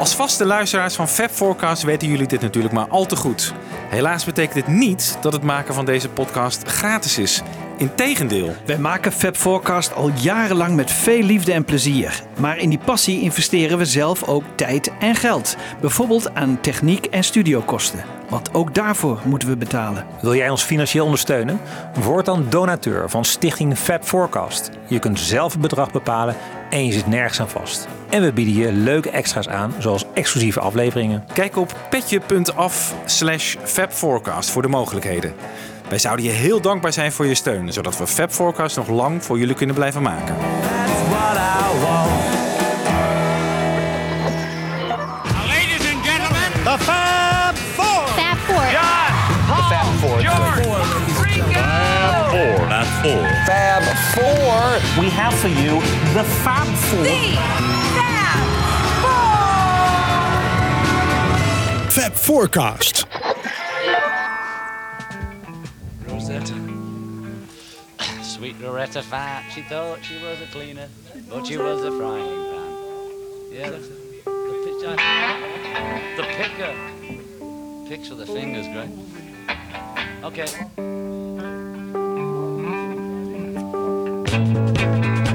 Als vaste luisteraars van Fab Forecast weten jullie dit natuurlijk maar al te goed. Helaas betekent dit niet dat het maken van deze podcast gratis is. Integendeel. Wij maken Fab Forecast al jarenlang met veel liefde en plezier. Maar in die passie investeren we zelf ook tijd en geld. Bijvoorbeeld aan techniek en studiokosten. Want ook daarvoor moeten we betalen. Wil jij ons financieel ondersteunen? Word dan donateur van Stichting Fab Forecast. Je kunt zelf het bedrag bepalen en je zit nergens aan vast. En we bieden je leuke extra's aan, zoals exclusieve afleveringen. Kijk op petje.af slash fabforecast voor de mogelijkheden. Wij zouden je heel dankbaar zijn voor je steun, zodat we Fab Forecast nog lang voor jullie kunnen blijven maken. That's what I want. Fab Four. We have for you the Fab Four. The Fab Forecast. Rosetta. Sweet Loretta Fat, she thought she was a cleaner, but she was a frying pan. Yeah, that's it. The pitch, the picker. Picks with the fingers, great. Okay. Música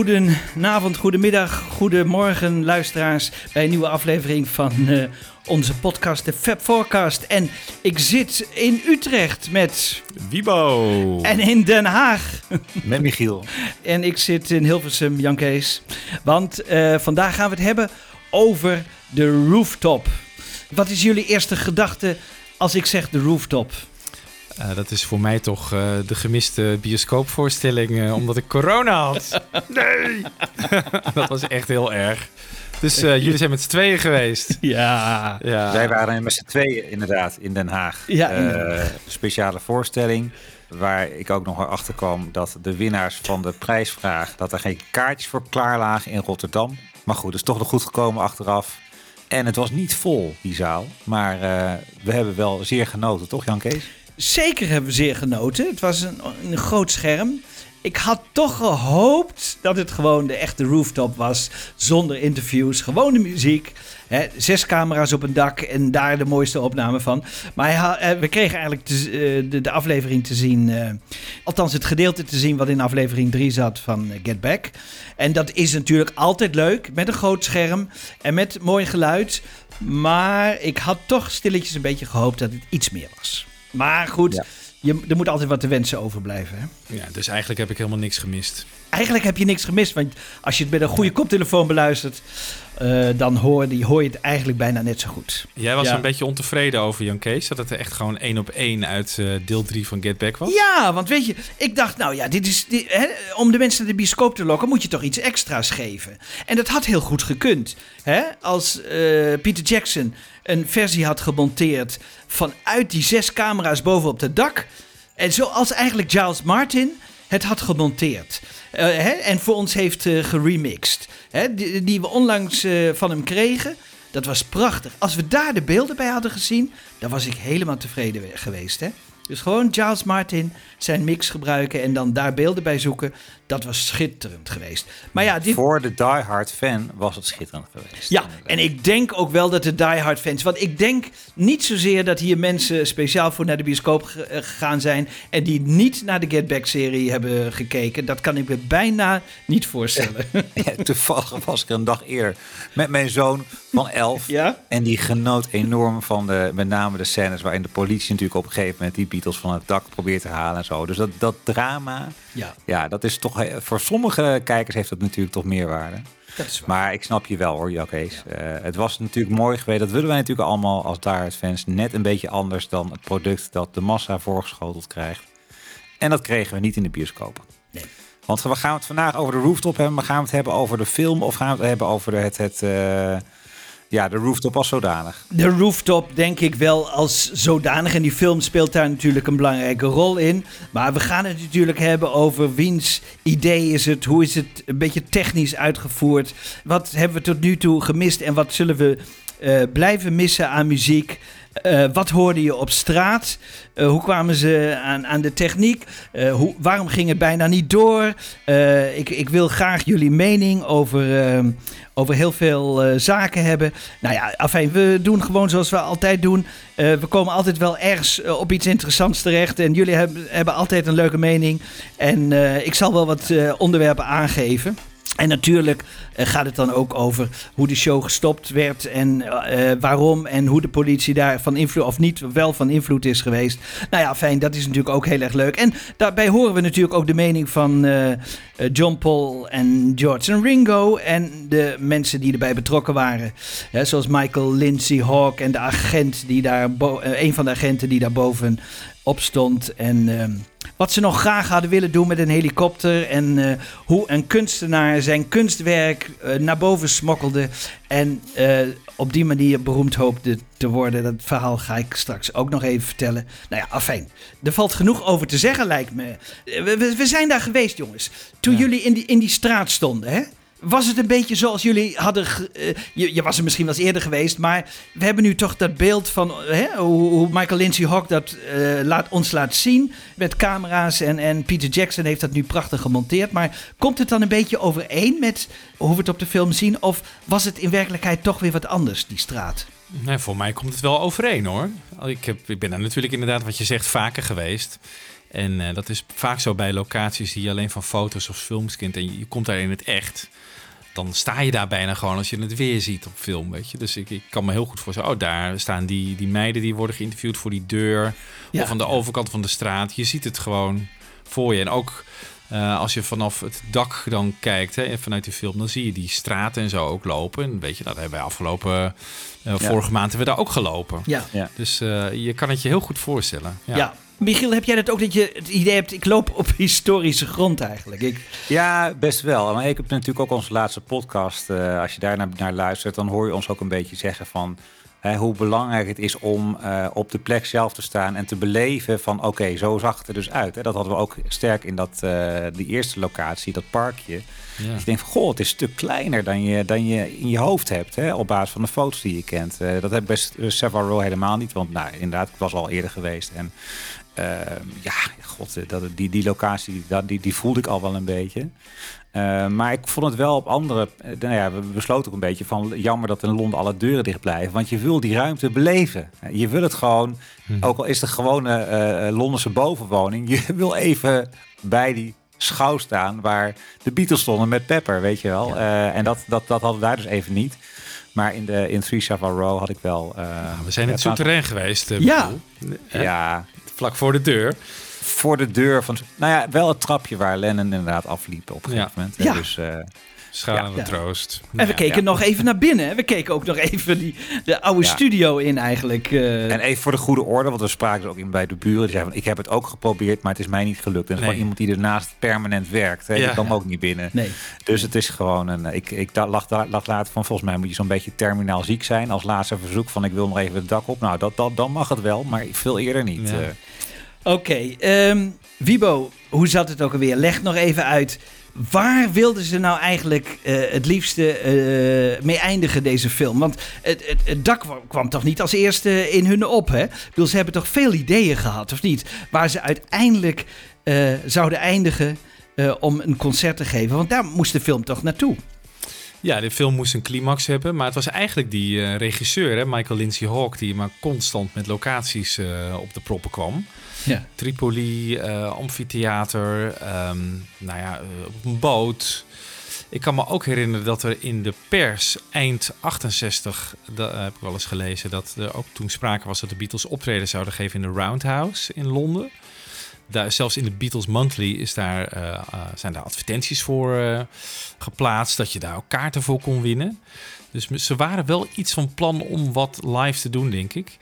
goedenavond, goedemiddag, goedemorgen luisteraars bij een nieuwe aflevering van eh, onze podcast, de Fab Forecast. En ik zit in Utrecht met Wiebo. en in Den Haag. Met Michiel. En ik zit in Hilversum, Jan Kees. Want eh, vandaag gaan we het hebben over de rooftop. Wat is jullie eerste gedachte als ik zeg de rooftop? Eh, dat is voor mij toch eh, de gemiste bioscoopvoorstelling, eh, omdat ik corona had. Nee! dat was echt heel erg. Dus eh, jullie zijn met z'n tweeën geweest. Ja. Ja. Wij waren met z'n tweeën inderdaad in Den Haag. Ja, Eh, speciale voorstelling. waar ik ook nog achter kwam dat de winnaars van de prijsvraag, dat er geen kaartjes voor klaar lagen in Rotterdam. Maar goed, het is toch nog goed gekomen achteraf. En het was niet vol, die zaal. Maar eh, we hebben wel zeer genoten, toch Jan Kees? Zeker hebben we zeer genoten. Het was een, een groot scherm. Ik had toch gehoopt dat het gewoon de echte rooftop was. Zonder interviews, gewoon de muziek. Hè, zes camera's op een dak en daar de mooiste opname van. Maar eh, we kregen eigenlijk eh, de, de aflevering te zien. eh, althans, het gedeelte te zien wat in aflevering 3 zat van Get Back. En dat is natuurlijk altijd leuk. Met een groot scherm en met mooi geluid. Maar ik had toch stilletjes een beetje gehoopt dat het iets meer was. Maar goed, Ja. je, er moet altijd wat te wensen overblijven. Hè? Ja, dus eigenlijk heb ik helemaal niks gemist. Eigenlijk heb je niks gemist, want als je het met een goede koptelefoon beluistert, eh, dan hoor, die, hoor je het eigenlijk bijna net zo goed. Jij was Ja. een beetje ontevreden over Jan Kees. Dat het er echt gewoon één op één uit eh, deel 3 van Get Back was. Ja, want weet je, ik dacht, nou ja, dit is, dit, hè, om de mensen naar de bioscoop te lokken, moet je toch iets extra's geven. En dat had heel goed gekund. Hè? Als eh, Peter Jackson een versie had gemonteerd vanuit die zes camera's bovenop het dak. En zoals eigenlijk Giles Martin het had gemonteerd. Eh, hè? En voor ons heeft eh, geremixed. Hè? Die, we onlangs eh, van hem kregen. Dat was prachtig. Als we daar de beelden bij hadden gezien, dan was ik helemaal tevreden we- geweest. Hè? Dus gewoon Giles Martin zijn mix gebruiken en dan daar beelden bij zoeken. Dat was schitterend geweest. Maar ja, dit, Voor de diehard fan was het schitterend geweest. ja, en ik denk ook wel dat de diehard fans... Want ik denk niet zozeer dat hier mensen speciaal voor naar de bioscoop eh, gegaan zijn... en die niet naar de Get Back-serie hebben gekeken. Dat kan ik me bijna niet voorstellen. Ja, toevallig was ik er een dag eerder met mijn zoon van 11. Ja? En die genoot enorm van de, met name de scènes waarin de politie natuurlijk op een gegeven moment die Beatles van het dak probeert te halen en zo. Dus dat, dat drama, Ja, ja, dat is toch, voor sommige kijkers heeft dat natuurlijk toch meerwaarde. dat is waar. Maar ik snap je wel hoor, Jakees. Eh het was natuurlijk mooi geweest. Dat willen wij natuurlijk allemaal als Diehard fans. Net een beetje anders dan het product dat de massa voorgeschoteld krijgt. En dat kregen we niet in de bioscoop. Nee. Want we gaan het vandaag over de rooftop hebben. Maar gaan we het hebben over de film of gaan we het hebben over het, het, eh, ja, de rooftop als zodanig? De rooftop denk ik wel als zodanig. En die film speelt daar natuurlijk een belangrijke rol in. Maar we gaan het natuurlijk hebben over wiens idee is het. Hoe is het een beetje technisch uitgevoerd. Wat hebben we tot nu toe gemist en wat zullen we eh, blijven missen aan muziek. Eh, wat hoorde je op straat? Eh, hoe kwamen ze aan, aan de techniek? Hoe, waarom ging het bijna niet door? Ik, ik wil graag jullie mening over, over heel veel eh, zaken hebben. Nou ja, afijn, we doen gewoon zoals we altijd doen. Eh, we komen altijd wel ergens eh, op iets interessants terecht. En jullie hebben, hebben altijd een leuke mening. En ik zal wel wat onderwerpen aangeven. En natuurlijk eh, gaat het dan ook over hoe de show gestopt werd en eh, waarom en hoe de politie daar van invloed of niet wel van invloed is geweest. Nou ja, fijn, dat is natuurlijk ook heel erg leuk. En daarbij horen we natuurlijk ook de mening van eh, eh, John Paul en George en Ringo en de mensen die erbij betrokken waren. Zoals Michael Lindsay Hawk en de agent die daar, eh, een van de agenten die daar boven op stond. En ehm, wat ze nog graag hadden willen doen met een helikopter. En eh, hoe een kunstenaar zijn kunstwerk eh, naar boven smokkelde. En eh, op die manier beroemd hoopte te worden. Dat verhaal ga ik straks ook nog even vertellen. Nou ja, afijn. Er valt genoeg over te zeggen, lijkt me. We, we, we zijn daar geweest, jongens. Toen jullie in die, in die straat stonden, hè? Was het een beetje zoals jullie hadden. eh, je, je was er misschien wel eens eerder geweest, maar we hebben nu toch dat beeld van hè, hoe, Michael Lindsay Hawk dat eh, laat, ons laat zien met camera's. En, en Peter Jackson heeft dat nu prachtig gemonteerd. Maar komt het dan een beetje overeen met hoe we het op de film zien? Of was het in werkelijkheid toch weer wat anders, die straat? Nee, voor mij komt het wel overeen hoor. Ik, heb, ik ben daar natuurlijk inderdaad, wat je zegt, vaker geweest. En eh, dat is vaak zo bij locaties die je alleen van foto's of films kent. En je komt daar in het echt. Dan sta je daar bijna gewoon als je het weer ziet op film, weet je. Dus ik, ik kan me heel goed voorstellen. Oh, daar staan die, die meiden die worden geïnterviewd voor die deur. Ja. of aan de overkant van de straat. Je ziet het gewoon voor je. En ook eh, als je vanaf het dak dan kijkt, hè, vanuit die film, dan zie je die straten en zo ook lopen. En weet je, dat hebben wij afgelopen, eh, vorige maand hebben we daar ook gelopen. Ja. Ja. Dus eh, je kan het je heel goed voorstellen. Ja. ja. Michiel, heb jij dat ook dat je het idee hebt, ik loop op historische grond eigenlijk? Ik, Ja, best wel. Maar ik heb natuurlijk ook onze laatste podcast. eh, als je daar naar, naar luistert, dan hoor je ons ook een beetje zeggen van... Hè, hoe belangrijk het is om eh, op de plek zelf te staan en te beleven van oké, zo zag het er dus uit. Hè. Dat hadden we ook sterk in dat, eh, die eerste locatie, dat parkje. Ja. Je denkt van, goh, het is een stuk kleiner dan je, dan je in je hoofd hebt, hè, op basis van de foto's die je kent. Eh, dat heb ik bij Savile Row helemaal niet, want nou, inderdaad, ik was al eerder geweest. En ja, god, eh, dat, die, die locatie, dat, die, die voelde ik al wel een beetje. Eh, maar ik vond het wel op andere. eh, nou ja, we besloten ook een beetje van jammer dat in Londen alle deuren dicht blijven. Want je wil die ruimte beleven. Je wil het gewoon, ook al is het gewoon eh, Londense bovenwoning, je wil even bij die schouw staan waar de Beatles stonden met Pepper, weet je wel. En dat, dat, dat hadden we daar dus even niet. Maar in, de, in Three Savile Row had ik wel. eh, We zijn in het ja, souterrain geweest. Ja. Ja, Vlak voor de deur. voor de deur van. Nou ja, wel het trapje waar Lennon inderdaad afliep op een Ja. gegeven moment. hè. Ja. Dus eh, Schalende Ja. troost. En we keken ja. nog even naar binnen. hè. We keken ook nog even die, de oude Ja. studio in eigenlijk. eh. En even voor de goede orde, want we spraken dus ook in bij de buren. Die zeiden van, ik heb het ook geprobeerd, maar het is mij niet gelukt. En Nee. gewoon iemand die ernaast permanent werkt. Hè? Ja. Die kwam ook niet binnen. nee. Dus het is gewoon een... Ik, ik da- lag, lag later van, volgens mij moet je zo'n beetje terminaal ziek zijn. Als laatste verzoek van, ik wil nog even het dak op. Nou, dat, dat, dan mag het wel, maar veel eerder niet. Ja. Oké, ehm, Wibo, hoe zat het ook alweer? Leg nog even uit. Waar wilden ze nou eigenlijk eh, het liefste eh, mee eindigen, deze film? Want het, het, het dak kwam, toch niet als eerste in hun op, hè? Bedoel, ze hebben toch veel ideeën gehad, of niet? Waar ze uiteindelijk eh, zouden eindigen om een concert te geven. Want daar moest de film toch naartoe? Ja, de film moest een climax hebben. Maar het was eigenlijk die eh, regisseur, hè, Michael Lindsay Hawk, die maar constant met locaties eh, op de proppen kwam. Ja. Tripoli, eh, amfitheater, ehm, nou ja, op een boot. Ik kan me ook herinneren dat er in de pers eind 68, dat heb ik wel eens gelezen, dat er ook toen sprake was dat de Beatles optreden zouden geven in de Roundhouse in Londen. Daar, zelfs in de Beatles Monthly is daar, eh, eh, zijn daar advertenties voor eh, geplaatst, dat je daar ook kaarten voor kon winnen. Dus ze waren wel iets van plan om wat live te doen, denk ik.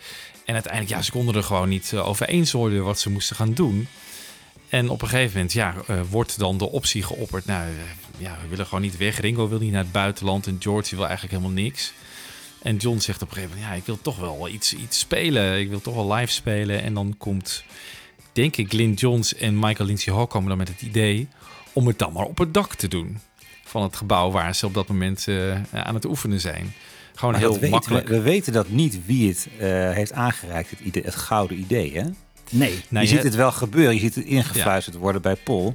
En uiteindelijk, ja, ze konden er gewoon niet over eens worden wat ze moesten gaan doen. En op een gegeven moment, ja, wordt dan de optie geopperd. Nou, ja, we willen gewoon niet weg. Ringo wil niet naar het buitenland en George wil eigenlijk helemaal niks. En John zegt op een gegeven moment, ja, ik wil toch wel iets, iets spelen. Ik wil toch wel live spelen. En dan komt, denk ik, Glyn Johns en Michael Lindsay Hawk komen dan met het idee om het dan maar op het dak te doen. Van het gebouw waar ze op dat moment eh, aan het oefenen zijn. Gewoon Maar heel makkelijk. We, we weten dat niet wie het eh, heeft aangereikt, het, idee, het gouden idee. Hè? Nee. Nou, je je- ziet het wel gebeuren, je ziet het ingefluisterd worden bij Paul.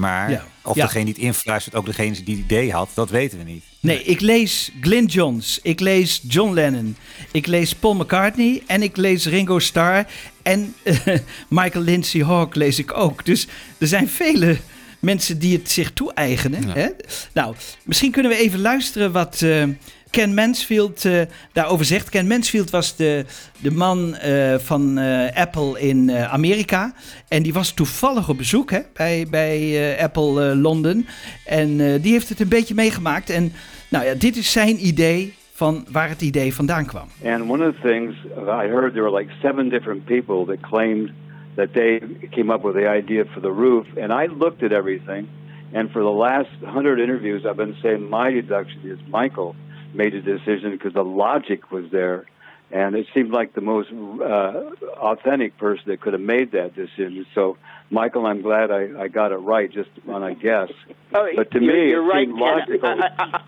Maar Ja. of Ja. degene die het influistert ook degene die het idee had, dat weten we niet. Nee, ik lees Glyn Johns, ik lees John Lennon, ik lees Paul McCartney en ik lees Ringo Starr en eh, Michael Lindsay Hawk lees ik ook. Dus er zijn vele mensen die het zich toe-eigenen. Ja. Nou, misschien kunnen we even luisteren wat eh, Ken Mansfield eh, daarover zegt. Ken Mansfield was de, de man eh, van eh, Apple in Amerika. En die was toevallig op bezoek hè, bij, bij Apple Londen. En die heeft het een beetje meegemaakt. En nou ja, dit is zijn idee van waar het idee vandaan kwam. And one of the things I heard there were like seven different people that claimed that they came up with the idea for the roof. And I looked at everything, and for the last hundred interviews, I've been saying my deduction is Michael made the decision because the logic was there. And it seemed like the most uh, authentic person that could have made that decision. So, Michael, I'm glad I, I got it right just on a guess. Oh, But to you're, me, you're it right, seemed logical. I, I,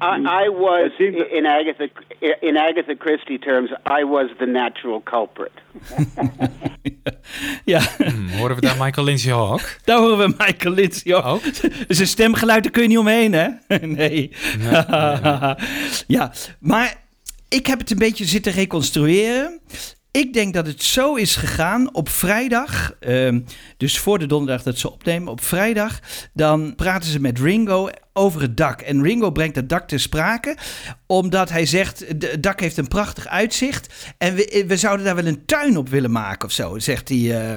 I, I was, in Agatha in Agatha Christie terms, I was the natural culprit. Ja, Hmm, horen we daar Michael Lindsay Hawk? daar horen we Michael Lindsay ook. Ook? Zijn stemgeluid, daar kun je niet omheen, hè? nee. ja, maar ik heb het een beetje zitten reconstrueren. Ik denk dat het zo is gegaan op vrijdag. ehm, dus voor de donderdag dat ze opnemen. Op vrijdag. Dan praten ze met Ringo over het dak. En Ringo brengt het dak ter sprake. Omdat hij zegt: "De- het dak heeft een prachtig uitzicht. En we, we zouden daar wel een tuin op willen maken of zo. Zegt hij. eh.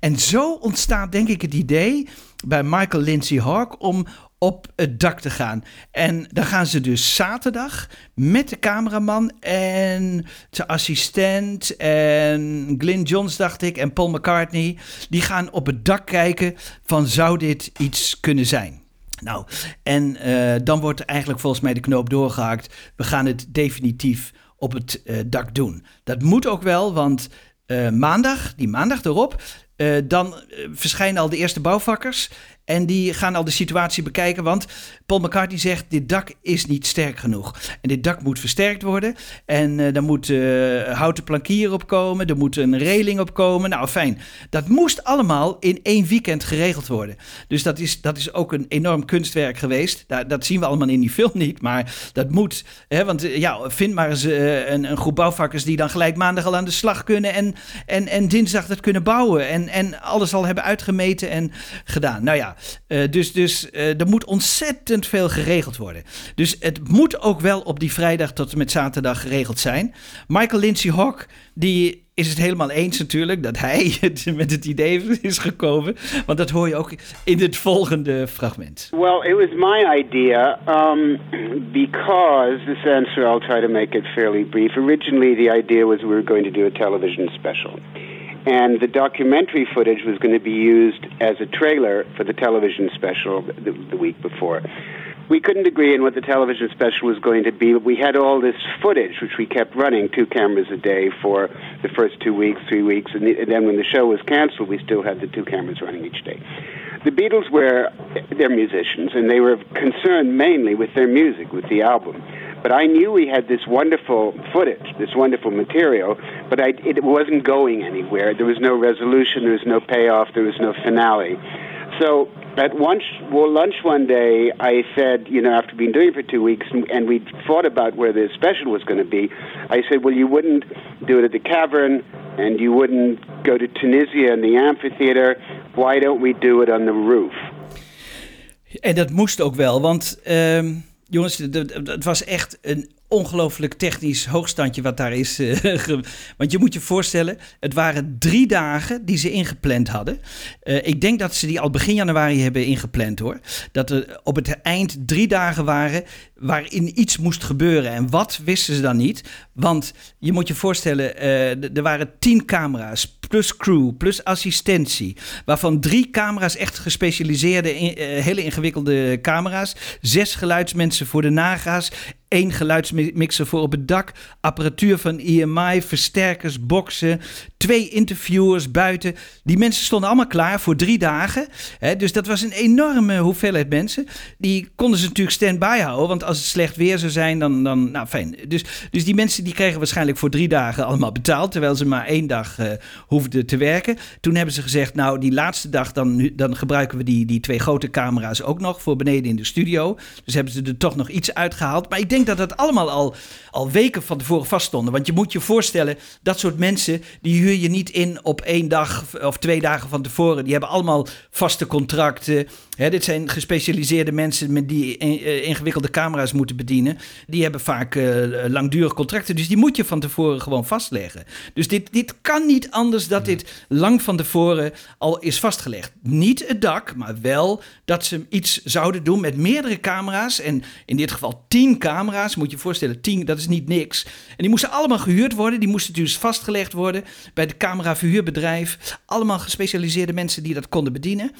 En zo ontstaat denk ik het idee bij Michael Lindsay Hawk om op het dak te gaan. En dan gaan ze dus zaterdag met de cameraman en zijn assistent en Glyn Johns, dacht ik, en Paul McCartney. Die gaan op het dak kijken van zou dit iets kunnen zijn. Nou, en eh, dan wordt eigenlijk volgens mij de knoop doorgehakt. We gaan het definitief op het eh, dak doen. Dat moet ook wel, want eh, maandag, die maandag erop, dan verschijnen al de eerste bouwvakkers. En die gaan al de situatie bekijken, want Paul McCartney zegt: dit dak is niet sterk genoeg. En dit dak moet versterkt worden. En uh, daar moet uh, houten plankier op komen, er moet een reling op komen. Nou, fijn. Dat moest allemaal in één weekend geregeld worden. Dus dat is, dat is ook een enorm kunstwerk geweest. Dat, dat zien we allemaal in die film niet, maar dat moet. Hè, want ja, vind maar eens een, een, groep bouwvakkers die dan gelijk maandag al aan de slag kunnen en, en, en dinsdag dat kunnen bouwen. En, en alles al hebben uitgemeten en gedaan. Nou ja. Uh, dus dus uh, er moet ontzettend veel geregeld worden. Dus het moet ook wel op die vrijdag tot en met zaterdag geregeld zijn. Michael Lindsay Hawk, die is het helemaal eens natuurlijk dat hij met het idee is gekomen. Want dat hoor je ook in het volgende fragment. Well, it was my idea um, because answer I'll try to make it fairly brief. Originally, the idea was we were going to do a television special. And the documentary footage was going to be used as a trailer for the television special the, the, week before. We couldn't agree on what the television special was going to be, but we had all this footage, which we kept running two cameras a day for the first two weeks, three weeks, and, the, and then when the show was canceled, we still had the two cameras running each day. The Beatles were they're musicians, and they were concerned mainly with their music, with the album. But I knew we had this wonderful footage, this wonderful material, but I, it wasn't going anywhere. There was no resolution, there was no payoff, there was no finale. So at lunch, well, lunch one day, I said, you know, after being doing it for two weeks, and, and we thought about where the special was going to be, I said, well, you wouldn't do it at the Cavern, and you wouldn't go to Tunisia in the amphitheater. Why don't we do it on the roof? En dat moest ook wel, want um, jongens, het was echt een ongelooflijk technisch hoogstandje wat daar is. Uh, want je moet je voorstellen, het waren drie dagen die ze ingepland hadden. Uh, ik denk dat ze die al begin januari hebben ingepland hoor. Dat er op het eind drie dagen waren waarin iets moest gebeuren. En wat wisten ze dan niet? Want je moet je voorstellen, uh, er waren tien camera's plus crew, plus assistentie. Waarvan drie camera's echt gespecialiseerde, in, hele ingewikkelde camera's. Zes geluidsmensen voor de naga's één geluidsmixer voor op het dak, apparatuur van EMI, versterkers, boxen, twee interviewers buiten. Die mensen stonden allemaal klaar voor drie dagen. Dus dat was een enorme hoeveelheid mensen. Die konden ze natuurlijk stand-by houden, als het slecht weer zou zijn, dan, dan nou fijn. Dus, dus die mensen die kregen waarschijnlijk voor drie dagen allemaal betaald, terwijl ze maar één dag uh, hoefden te werken. Toen hebben ze gezegd, nou die laatste dag, dan, dan gebruiken we die, die twee grote camera's ook nog voor beneden in de studio. Dus hebben ze er toch nog iets uitgehaald. Maar ik denk dat dat allemaal al, al weken van tevoren vaststonden. Want je moet je voorstellen, dat soort mensen, die huur je niet in op één dag of twee dagen van tevoren. Die hebben allemaal vaste contracten. Hè, dit zijn gespecialiseerde mensen met die ingewikkelde camera's moeten bedienen. Die hebben vaak uh, langdurige contracten. Dus die moet je van tevoren gewoon vastleggen. Dus dit, dit kan niet anders dat dit lang van tevoren al is vastgelegd. Niet het dak, maar wel dat ze iets zouden doen met meerdere camera's. En in dit geval tien camera's. Moet je je voorstellen, tien, dat is niet niks. En die moesten allemaal gehuurd worden. Die moesten dus vastgelegd worden bij de cameraverhuurbedrijf. Allemaal gespecialiseerde mensen die dat konden bedienen.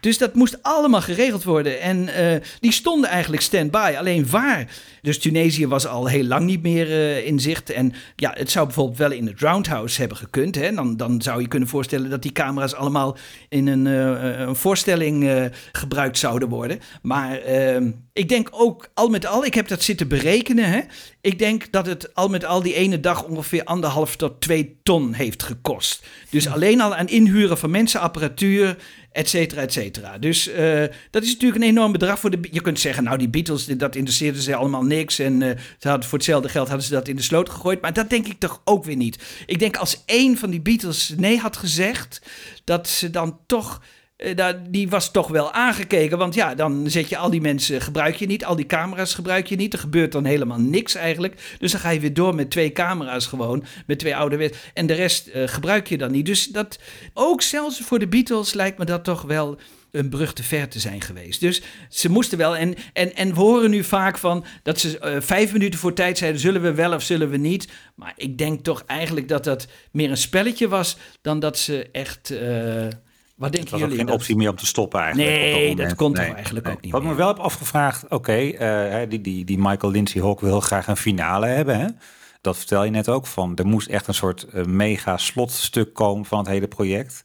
Dus dat moest allemaal geregeld worden. En uh, die stonden eigenlijk stand-by. Alleen waar? Dus Tunesië was al heel lang niet meer uh, in zicht. En ja, het zou bijvoorbeeld wel in het Roundhouse hebben gekund. Hè? Dan, dan zou je kunnen voorstellen dat die camera's allemaal in een, uh, een voorstelling gebruikt zouden worden. Maar ehm, ik denk ook al met al, ik heb dat zitten berekenen. Hè? Ik denk dat het al met al die ene dag ongeveer anderhalf tot twee ton heeft gekost. Dus alleen al aan inhuren van mensen, apparatuur, et cetera, et cetera. Dus uh, dat is natuurlijk een enorm bedrag voor de. Je kunt zeggen, nou, die Beatles, dat interesseerde ze allemaal niks. En uh, ze hadden, voor hetzelfde geld hadden ze dat in de sloot gegooid. Maar dat denk ik toch ook weer niet. Ik denk als één van die Beatles nee had gezegd, dat ze dan toch die was toch wel aangekeken. Want ja, dan zet je al die mensen, gebruik je niet. Al die camera's gebruik je niet. Er gebeurt dan helemaal niks eigenlijk. Dus dan ga je weer door met twee camera's gewoon. Met twee oude En de rest uh, gebruik je dan niet. Dus dat, ook zelfs voor de Beatles lijkt me dat toch wel een brug te ver te zijn geweest. Dus ze moesten wel. En, en, en we horen nu vaak van dat ze uh, vijf minuten voor tijd zeiden: zullen we wel of zullen we niet? Maar ik denk toch eigenlijk dat dat meer een spelletje was dan dat ze echt. Wat Het denken was ook jullie? geen dat- optie meer om te stoppen eigenlijk. Nee, dat moment. kon toch eigenlijk ook niet Wat ik me meer. wel heb afgevraagd, oké, eh, hè, die, die, die Michael Lindsay Hawk wil graag een finale hebben. Hè? Dat vertel je net ook van. Er moest echt een soort eh, mega slotstuk komen van het hele project.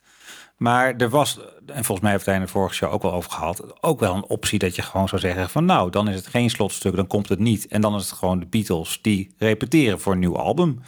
Maar er was, en volgens mij heeft hij in de vorige show ook wel over gehad, ook wel een optie dat je gewoon zou zeggen van nou, dan is het geen slotstuk, dan komt het niet. En dan is het gewoon de Beatles die repeteren voor een nieuw album.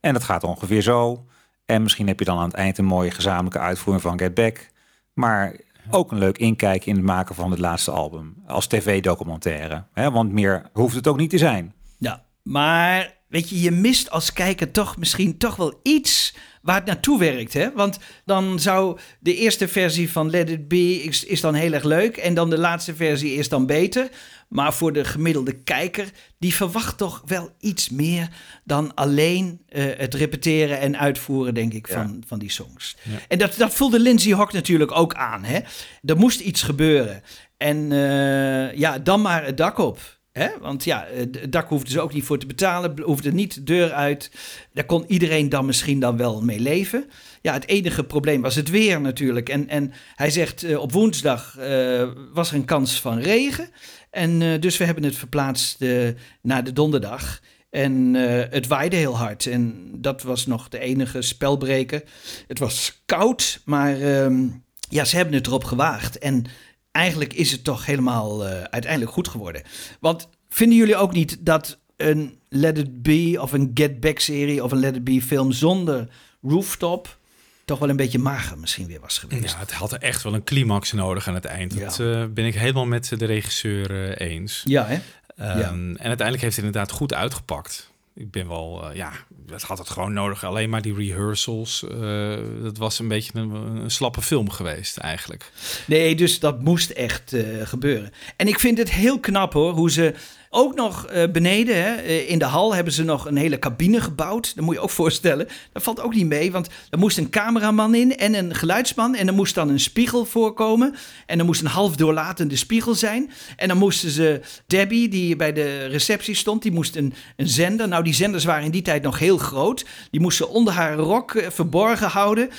En dat gaat ongeveer zo. En misschien heb je dan aan het eind een mooie gezamenlijke uitvoering van Get Back. Maar ook een leuk inkijken in het maken van het laatste album. Als tv-documentaire. Want meer hoeft het ook niet te zijn. Ja, maar weet je, je mist als kijker toch misschien toch wel iets waar het naartoe werkt. Hè? Want dan zou de eerste versie van Let It Be is, is dan heel erg leuk. En dan de laatste versie is dan beter. Maar voor de gemiddelde kijker, die verwacht toch wel iets meer dan alleen eh, het repeteren en uitvoeren, denk ik, van, van die songs. En dat, dat voelde Lindsay Hawk natuurlijk ook aan. Hè? Er moest iets gebeuren. En eh, ja, dan maar het dak op. Hè? Want ja, het dak hoefden ze ook niet voor te betalen, hoefde niet de deur uit. Daar kon iedereen dan misschien dan wel mee leven. Ja, het enige probleem was het weer natuurlijk. En, en hij zegt eh, op woensdag eh, was er een kans van regen. En eh, dus we hebben het verplaatst eh, naar de donderdag. En eh, het waaide heel hard. En dat was nog de enige spelbreker. Het was koud, maar ehm, ja, ze hebben het erop gewaagd. En eigenlijk is het toch helemaal eh, uiteindelijk goed geworden. Want vinden jullie ook niet dat een Let It Be of een Get Back serie of een Let It Be film zonder rooftop toch wel een beetje mager misschien weer was geweest? Ja, het had echt wel een climax nodig aan het eind. Ja. Dat eh, ben ik helemaal met de regisseur eh, eens. Ja, hè? Ehm, Ja. En uiteindelijk heeft het inderdaad goed uitgepakt. Ik ben wel, eh, ja, dat had het gewoon nodig. Alleen maar die rehearsals, eh, dat was een beetje een, een slappe film geweest eigenlijk. Nee, dus dat moest echt eh, gebeuren. En ik vind het heel knap hoor, hoe ze ook nog eh, beneden hè, eh, in de hal hebben ze nog een hele cabine gebouwd. Dat moet je ook voorstellen. Dat valt ook niet mee, want er moest een cameraman in en een geluidsman. En er moest dan een spiegel voorkomen. En er moest een half doorlatende spiegel zijn. En dan moesten ze Debbie, die bij de receptie stond, die moest een, een zender. Nou, die zenders waren in die tijd nog heel groot. Die moesten onder haar rok eh, verborgen houden.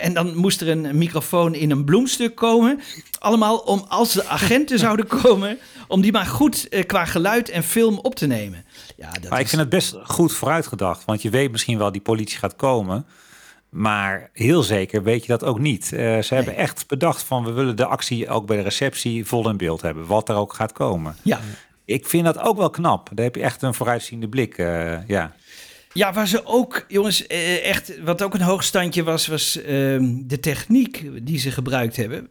En dan moest er een microfoon in een bloemstuk komen. Allemaal om als de agenten zouden komen, om die maar goed eh, qua geluid en film op te nemen. Ja, dat Maar ik is- vind het best goed vooruitgedacht. Want je weet misschien wel die politie gaat komen. Maar heel zeker weet je dat ook niet. Eh, ze hebben echt bedacht van we willen de actie ook bij de receptie vol in beeld hebben. Wat er ook gaat komen. Ja. Ik vind dat ook wel knap. Daar heb je echt een vooruitziende blik. eh, ja. Ja, waar ze ook, jongens, eh, echt, wat ook een hoogstandje was, was ehm, de techniek die ze gebruikt hebben.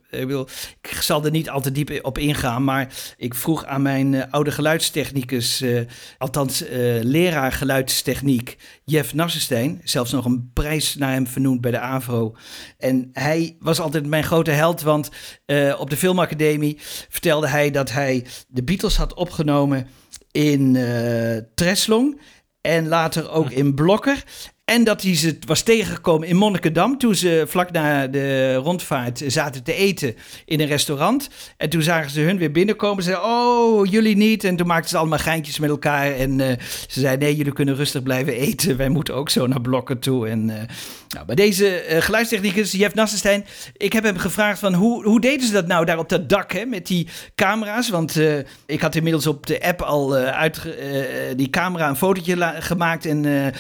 Ik, zal er niet al te diep op ingaan, maar ik vroeg aan mijn eh, oude geluidstechnicus, eh, althans leraar geluidstechniek, Jeff Nassenstein, zelfs nog een prijs naar hem vernoemd bij de AVRO. En hij was altijd mijn grote held, want op de filmacademie vertelde hij dat hij de Beatles had opgenomen in Treslong. En later ook in Blokker. En dat hij ze was tegengekomen in Monnikendam. Toen ze vlak na de rondvaart zaten te eten in een restaurant. En toen zagen ze hun weer binnenkomen. Ze zeiden, oh, jullie niet. En toen maakten ze allemaal geintjes met elkaar. En eh, ze zeiden, nee, jullie kunnen rustig blijven eten. Wij moeten ook zo naar Blokker toe. En eh, nou, bij deze eh, geluidstechnicus, Jeff Nassenstein. Ik heb hem gevraagd van, hoe, hoe deden ze dat nou daar op dat dak hè, met die camera's? Want eh, ik had inmiddels op de app al eh, uit die camera een fotootje gemaakt. En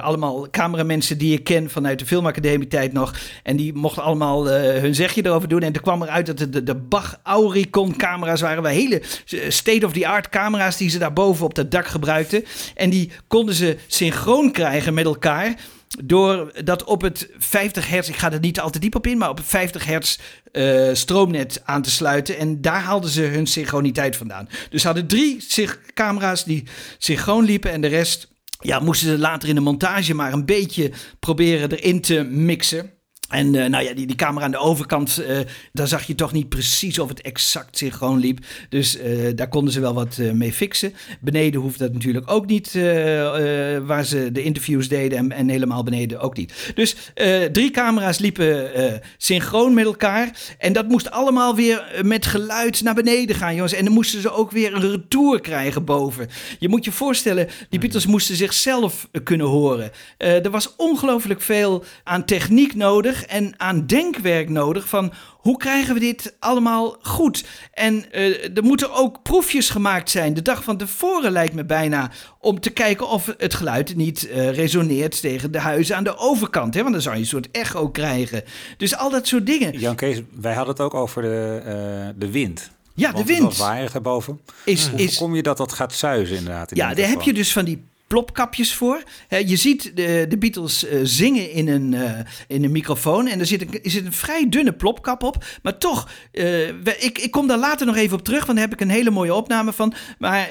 allemaal cameramensen die ik ken vanuit de filmacademie tijd nog. En die mochten allemaal hun zegje erover doen. En toen kwam eruit dat het de, de Bach Auricon camera's waren. Waar hele state-of-the-art camera's die ze daarboven op dat dak gebruikten. En die konden ze synchroon krijgen met elkaar. Door dat op het 50 hertz, ik ga er niet al te diep op in, maar op het 50 hertz eh, stroomnet aan te sluiten. En daar haalden ze hun synchroniteit vandaan. Dus ze hadden drie camera's die synchroon liepen en de rest ja, moesten ze later in de montage maar een beetje proberen erin te mixen. En eh, nou ja, die, die camera aan de overkant, eh, daar zag je toch niet precies of het exact synchroon liep. Dus eh, daar konden ze wel wat mee fixen. Beneden hoeft dat natuurlijk ook niet, waar ze de interviews deden en, en helemaal beneden ook niet. Dus drie camera's liepen synchroon met elkaar. En dat moest allemaal weer met geluid naar beneden gaan, jongens. En dan moesten ze ook weer een retour krijgen boven. Je moet je voorstellen, die Beatles moesten zichzelf kunnen horen. Er was ongelooflijk veel aan techniek nodig. Nodig en aan denkwerk nodig van hoe krijgen we dit allemaal goed? En eh, er moeten ook proefjes gemaakt zijn. De dag van tevoren lijkt me bijna om te kijken of het geluid niet eh, resoneert tegen de huizen aan de overkant. Hè? Want dan zou je een soort echo krijgen. Dus al dat soort dingen. Jan Kees, wij hadden het ook over de, eh, de wind. Ja, de wind. Waaierig daarboven. Is- Hoe is- voorkom je dat dat gaat zuizen inderdaad? in Ja, daar heb je dus van die plopkapjes voor. Je ziet de, de Beatles eh, zingen in een, eh, in een microfoon. En er zit, een, er een vrij dunne plopkap op. Maar toch, eh, ik, ik kom daar later nog even op terug. Want daar heb ik een hele mooie opname van. Maar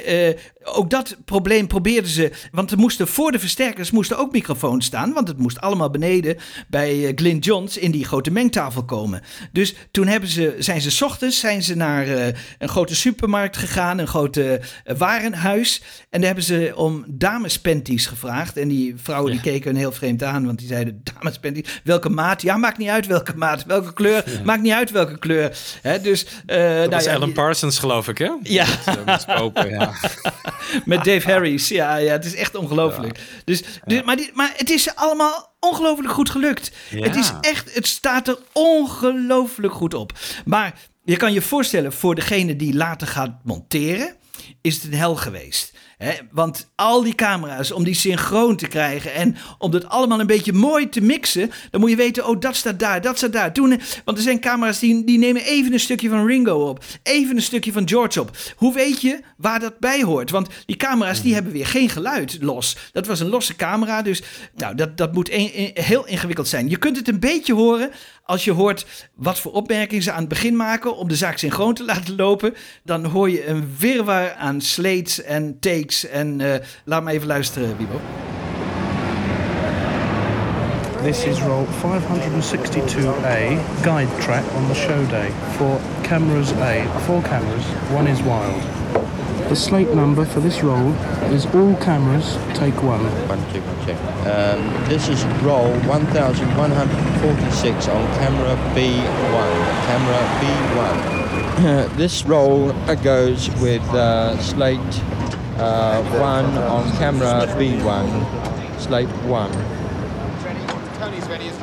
ook dat probleem probeerden ze. Want er moesten voor de versterkers moesten ook microfoons staan. Want het moest allemaal beneden bij Glyn Johns in die grote mengtafel komen. Dus toen hebben ze, zijn ze ochtends zijn ze naar een grote supermarkt gegaan. Een grote warenhuis. En daar hebben ze om damespanties gevraagd. En die vrouwen die keken hun heel vreemd aan. Want die zeiden, damespanties, welke maat? Ja, maakt niet uit welke maat. Welke kleur? Maakt niet uit welke kleur. Hè, dus, eh, Dat nou ja, Alan Parsons, geloof ik, hè? Ja. Dat, eh, met Dave Harris. Ja, ja, het is echt ongelooflijk. Dus, dus, maar, die, maar het is allemaal ongelooflijk goed gelukt. Het is echt, het staat er ongelooflijk goed op. Maar je kan je voorstellen, voor degene die later gaat monteren, is het een hel geweest. Want al die camera's, om die synchroon te krijgen en om dat allemaal een beetje mooi te mixen, dan moet je weten, oh, dat staat daar, dat staat daar. Toen, want er zijn camera's die, die nemen even een stukje van Ringo op, even een stukje van George op. Hoe weet je waar dat bij hoort? Want die camera's die hebben weer geen geluid los. Dat was een losse camera, dus nou, dat, dat moet een- een- heel ingewikkeld zijn. Je kunt het een beetje horen als je hoort wat voor opmerkingen ze aan het begin maken om de zaak synchroon te laten lopen. Dan hoor je een wirwar aan slates en takes. En eh, laat me even luisteren, Wiebo. This is roll 562A guide track on the show day for cameras A. Four cameras, one is wild. The slate number for this roll is all cameras take one. One, two, one, check. Um, this is roll 1146 on camera B1. Camera B1. this roll uh, goes with uh, slate uh, 1 on camera B1. Slate 1. Tony's ready, isn't he?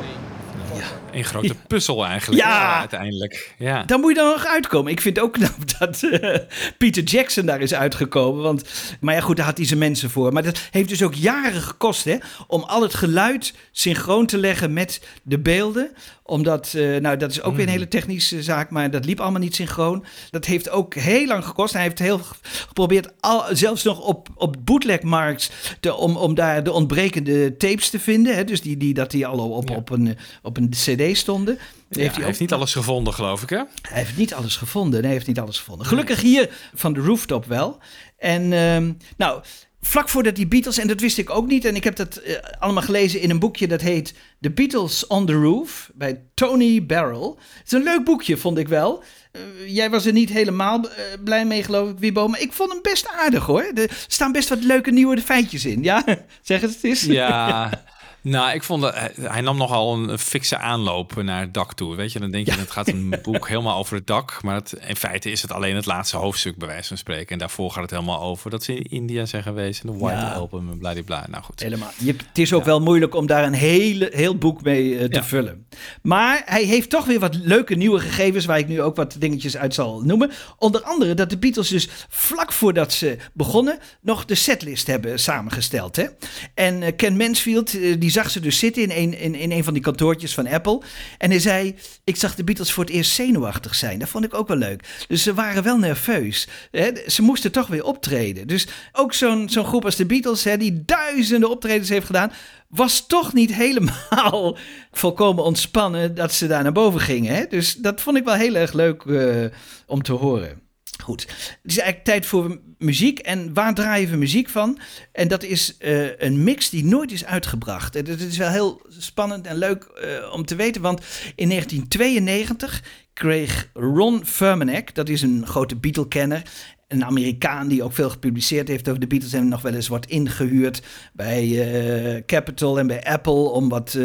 Een grote puzzel eigenlijk. Ja. uiteindelijk. Ja. Daar moet je dan nog uitkomen. Ik vind ook knap dat eh, Peter Jackson daar is uitgekomen. Want, maar ja, goed, daar had hij zijn mensen voor. Maar dat heeft dus ook jaren gekost hè, om al het geluid synchroon te leggen met de beelden. Omdat, eh, nou, dat is ook weer een hele technische zaak, maar dat liep allemaal niet synchroon. Dat heeft ook heel lang gekost. Hij heeft heel geprobeerd, al, zelfs nog op, op bootlegmarks, te, om, om daar de ontbrekende tapes te vinden. Hè, dus die, die, dat die al op, op, een, op een cd stonden. Ja, hij heeft niet alles gevonden, geloof ik, hè? Hij heeft niet alles gevonden. Nee, hij heeft niet alles gevonden. Gelukkig hier van de rooftop wel. En ehm, nou, vlak voordat die Beatles, en dat wist ik ook niet, en ik heb dat eh, allemaal gelezen in een boekje dat heet The Beatles on the Roof bij Tony Barrell. Het is een leuk boekje, vond ik wel. Eh, jij was er niet helemaal eh, blij mee, geloof ik, Wibo. Maar ik vond hem best aardig hoor. Er staan best wat leuke nieuwe feitjes in. Ja, zeg het eens. Ja, nou, ik vond dat hij, hij nam nogal een, fikse aanloop naar het dak toe. Weet je, dan denk je, het gaat een boek helemaal over het dak. Maar het, in feite is het alleen het laatste hoofdstuk, bij wijze van spreken. En daarvoor gaat het helemaal over dat ze in India zijn geweest. En de White Ja. Album en bladibla. Nou goed. Helemaal. Je, het is ook wel moeilijk om daar een hele, heel boek mee eh, te vullen. Maar hij heeft toch weer wat leuke nieuwe gegevens... waar ik nu ook wat dingetjes uit zal noemen. Onder andere dat de Beatles dus vlak voordat ze begonnen... nog de setlist hebben samengesteld. Hè? En eh, Ken Mansfield, eh, die zag ze dus zitten in een, in, in een van die kantoortjes van Apple. En hij zei, ik zag de Beatles voor het eerst zenuwachtig zijn. Dat vond ik ook wel leuk. Dus ze waren wel nerveus. Hè? Ze moesten toch weer optreden. Dus ook zo'n zo'n groep als de Beatles, hè, die duizenden optredens heeft gedaan, was toch niet helemaal volkomen ontspannen dat ze daar naar boven gingen. Hè? Dus dat vond ik wel heel erg leuk eh, om te horen. Goed, het is eigenlijk tijd voor muziek. En waar draaien we muziek van? En dat is eh, een mix die nooit is uitgebracht. En dat is wel heel spannend en leuk eh, om te weten. Want in 1992 kreeg Ron Furmanek, dat is een grote Beatle-kenner... Een Amerikaan die ook veel gepubliceerd heeft over de Beatles en nog wel eens wordt ingehuurd bij eh, Capitol en bij Apple om wat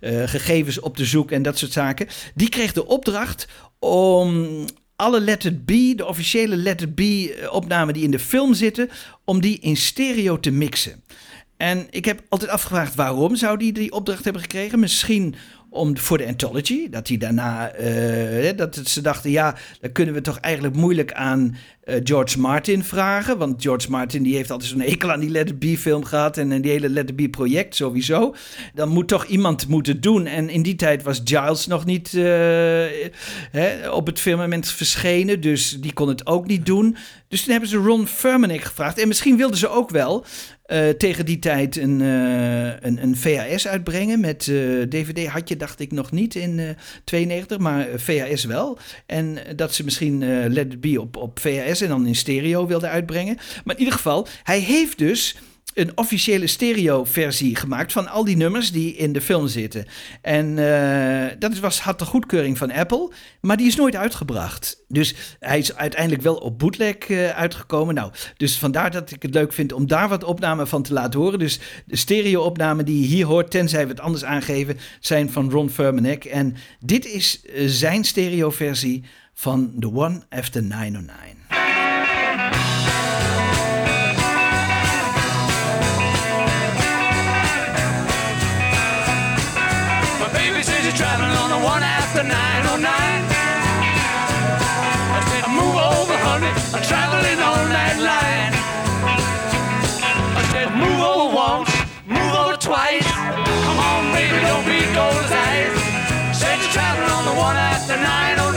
gegevens op te zoeken en dat soort zaken. Die kreeg de opdracht om alle Let It Be, de officiële Let It Be eh, opnamen die in de film zitten, om die in stereo te mixen. En ik heb altijd afgevraagd waarom zou die die opdracht hebben gekregen. Misschien om, voor de anthology. Dat hij daarna, eh, dat ze dachten, ja, dan kunnen we toch eigenlijk moeilijk aan eh, George Martin vragen. Want George Martin die heeft altijd zo'n hekel aan die Let It Be film gehad en, die hele Let It Be project sowieso. Dan moet toch iemand moeten doen. En in die tijd was Giles nog niet eh, hè, op het firmament verschenen, dus die kon het ook niet doen. Dus toen hebben ze Ron Furmanek gevraagd. En misschien wilden ze ook wel eh, tegen die tijd een, eh, een, een VHS uitbrengen. Met eh, DVD had je, dacht ik, nog niet in eh 92, maar eh, VHS wel. En eh, dat ze misschien eh, Let It Be op, op VHS en dan in stereo wilden uitbrengen. Maar in ieder geval, hij heeft dus een officiële stereo-versie gemaakt van al die nummers die in de film zitten. En eh, dat was, had de goedkeuring van Apple, maar die is nooit uitgebracht. Dus hij is uiteindelijk wel op bootleg eh, uitgekomen. Nou, dus vandaar dat ik het leuk vind om daar wat opnamen van te laten horen. Dus de stereo-opnamen die je hier hoort, tenzij we het anders aangeven, zijn van Ron Furmanek. En dit is eh, zijn stereo-versie van The One After 909. One 909. I said, move over, honey. I'm traveling on that line. I said, move over once, move over twice. Come on, baby, don't be gold as ice. Said you're traveling on the one after 909.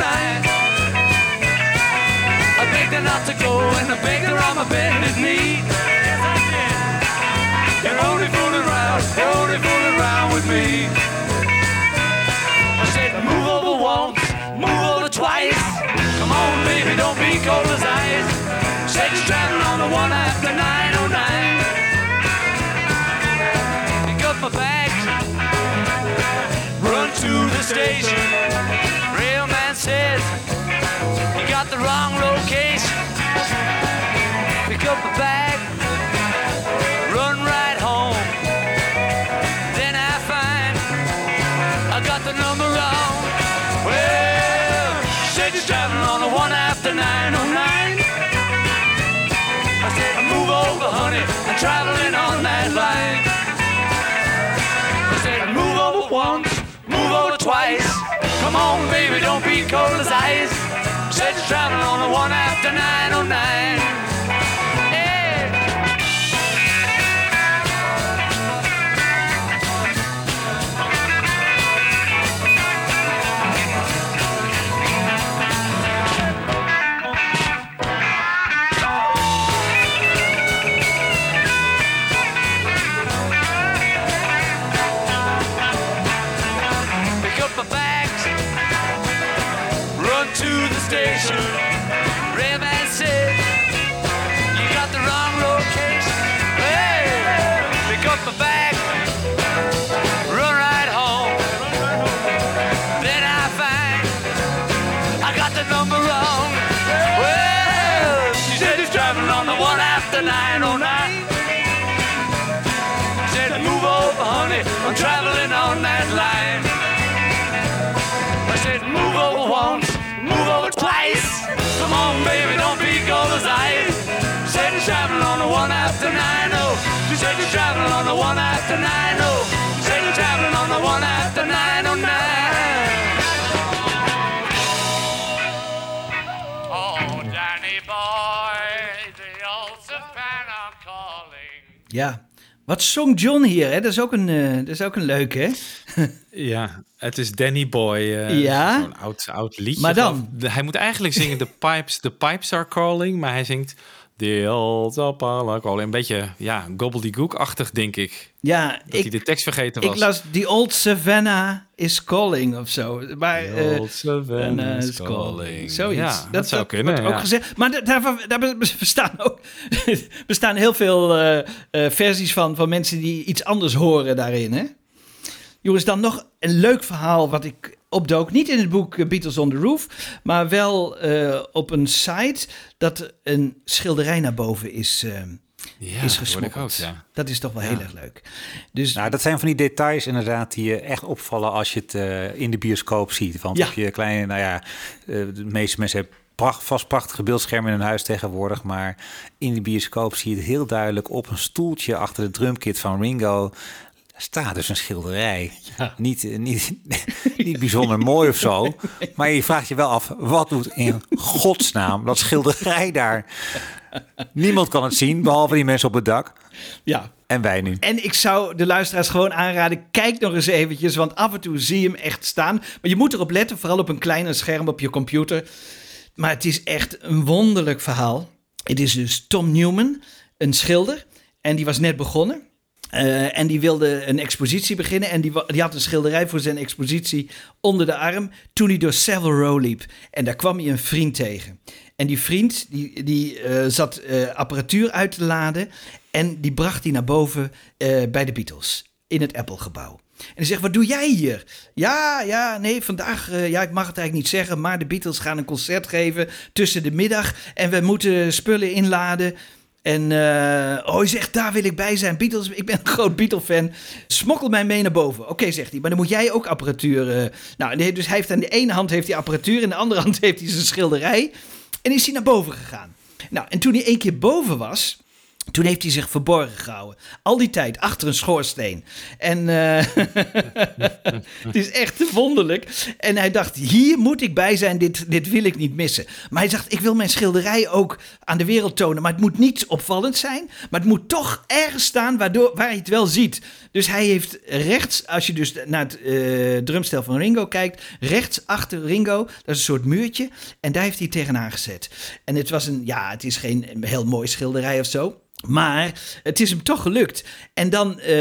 I begged her not to go, and I begged her on my bended knee. You're only fooling around, you're only fooling around with me. Traveling on the one after 909. Pick up my bags, run to the station. Cold as ice. Said traveling on the one after 909. After 9 oh. She said you're traveling on the one after 909. Oh, Danny boy, the old Savannah calling. Ja, wat zong John hier? Hè? Dat, is ook een, eh, dat is ook een leuke, hè? Ja, het is Danny Boy. eh, Ja? Zo'n oud, oud liedje. Maar dan? hij moet eigenlijk zingen The Pipes, The Pipes Are Calling. Maar hij zingt Zapala Calling. Een beetje, ja, gobbledygook-achtig, denk ik. Ja, Dat hij de tekst vergeten was. ik las The Old Savannah is Calling of zo. Maar, The eh, Old Savannah is calling. Zoiets. Ja, dat zou kunnen, wordt ook gezegd. Maar da- daarvan, daar bestaan ook bestaan heel veel eh, eh, versies van, van mensen die iets anders horen daarin. Hè? Jongens, dan nog een leuk verhaal wat ik opdook. Niet in het boek eh, Beatles on the Roof, maar wel eh, op een site dat een schilderij naar boven is, Ja, is dat hoorde ik gesmokkeld. ook, ja. Dat is toch wel Ja. heel erg leuk. Dus Nou, dat zijn van die details inderdaad die je echt opvallen als je het in de bioscoop ziet. Want Ja. op je kleine, nou ja, de meeste mensen hebben pracht, vast prachtige beeldschermen in hun huis tegenwoordig. Maar in de bioscoop zie je het heel duidelijk op een stoeltje achter de drumkit van Ringo. Staat dus een schilderij. Niet, eh, niet, niet bijzonder mooi of zo. Maar je vraagt je wel af, wat doet in godsnaam dat schilderij daar? Niemand kan het zien, behalve die mensen op het dak. Ja. En wij nu. En ik zou de luisteraars gewoon aanraden, kijk nog eens eventjes, want af en toe zie je hem echt staan. Maar je moet erop letten, vooral op een kleiner scherm op je computer. Maar het is echt een wonderlijk verhaal. Het is dus Tom Newman, een schilder, en die was net begonnen. Eh, en die wilde een expositie beginnen. En die, die had een schilderij voor zijn expositie onder de arm. Toen hij door Savile Row liep. En daar kwam hij een vriend tegen. En die vriend die, die eh, zat eh, apparatuur uit te laden. En die bracht hij naar boven bij de Beatles. In het Apple-gebouw. En hij zegt, wat doe jij hier? Ja, ja, nee, vandaag, ja, ik mag het eigenlijk niet zeggen, maar de Beatles gaan een concert geven tussen de middag en we moeten spullen inladen. En eh, oh, hij zegt, daar wil ik bij zijn. Beatles, ik ben een groot Beatle-fan. Smokkel mij mee naar boven. Oké, zegt hij, maar dan moet jij ook apparatuur... eh, Nou, dus hij heeft aan de ene hand heeft hij apparatuur... en de andere hand heeft hij zijn schilderij. En is hij naar boven gegaan. Nou, en toen hij één keer boven was... Toen heeft hij zich verborgen gehouden. Al die tijd achter een schoorsteen. En eh, het is echt wonderlijk. En hij dacht, hier moet ik bij zijn, dit, dit wil ik niet missen. Maar hij dacht, ik wil mijn schilderij ook aan de wereld tonen. Maar het moet niet opvallend zijn. Maar het moet toch ergens staan waardoor, waar je het wel ziet. Dus hij heeft rechts, als je dus naar het eh, drumstel van Ringo kijkt... rechts achter Ringo, dat is een soort muurtje. En daar heeft hij tegenaan gezet. En het was een, ja, het is geen heel mooi schilderij of zo... Maar het is hem toch gelukt. En dan eh,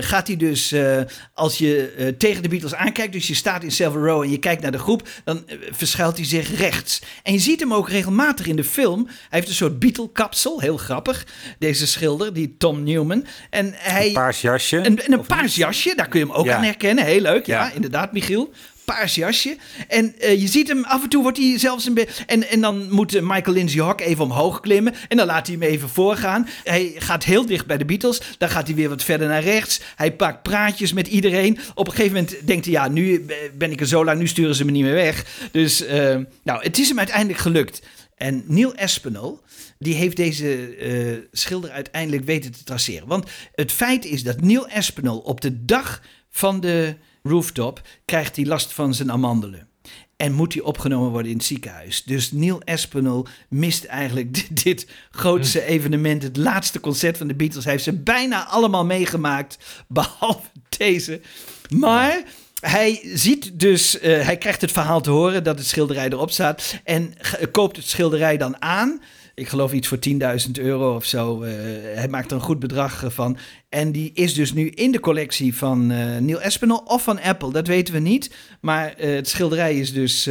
gaat hij dus, eh, als je eh, tegen de Beatles aankijkt, dus je staat in Savile Row en je kijkt naar de groep, dan verschuilt hij zich rechts. En je ziet hem ook regelmatig in de film. Hij heeft een soort Beatle-kapsel, heel grappig, deze schilder, die Tom Newman. En hij, Een paars jasje. een, en een paars jasje, daar kun je hem ook Ja. aan herkennen. Heel leuk, ja, Ja. inderdaad, Michiel. Paars jasje. En eh, je ziet hem, af en toe wordt hij zelfs een beetje... En, en dan moet eh, Michael Lindsay Hawk even omhoog klimmen. En dan laat hij hem even voorgaan. Hij gaat heel dicht bij de Beatles. Dan gaat hij weer wat verder naar rechts. Hij pakt praatjes met iedereen. Op een gegeven moment denkt hij, ja, nu ben ik er zo lang. Nu sturen ze me niet meer weg. Dus, eh, nou, het is hem uiteindelijk gelukt. En Neil Espinel, die heeft deze eh, schilder uiteindelijk weten te traceren. Want het feit is dat Neil Espinel op de dag van de rooftop krijgt hij last van zijn amandelen. En moet hij opgenomen worden in het ziekenhuis. Dus Neil Espinel mist eigenlijk dit, dit grootste evenement. Het laatste concert van de Beatles. Hij heeft ze bijna allemaal meegemaakt. Behalve deze. Maar hij ziet dus, eh, hij krijgt het verhaal te horen dat het schilderij erop staat. En koopt het schilderij dan aan. Ik geloof iets voor 10.000 euro of zo. Eh, hij maakt er een goed bedrag eh, van. En die is dus nu in de collectie van eh, Neil Espinel of van Apple. Dat weten we niet. Maar het schilderij is dus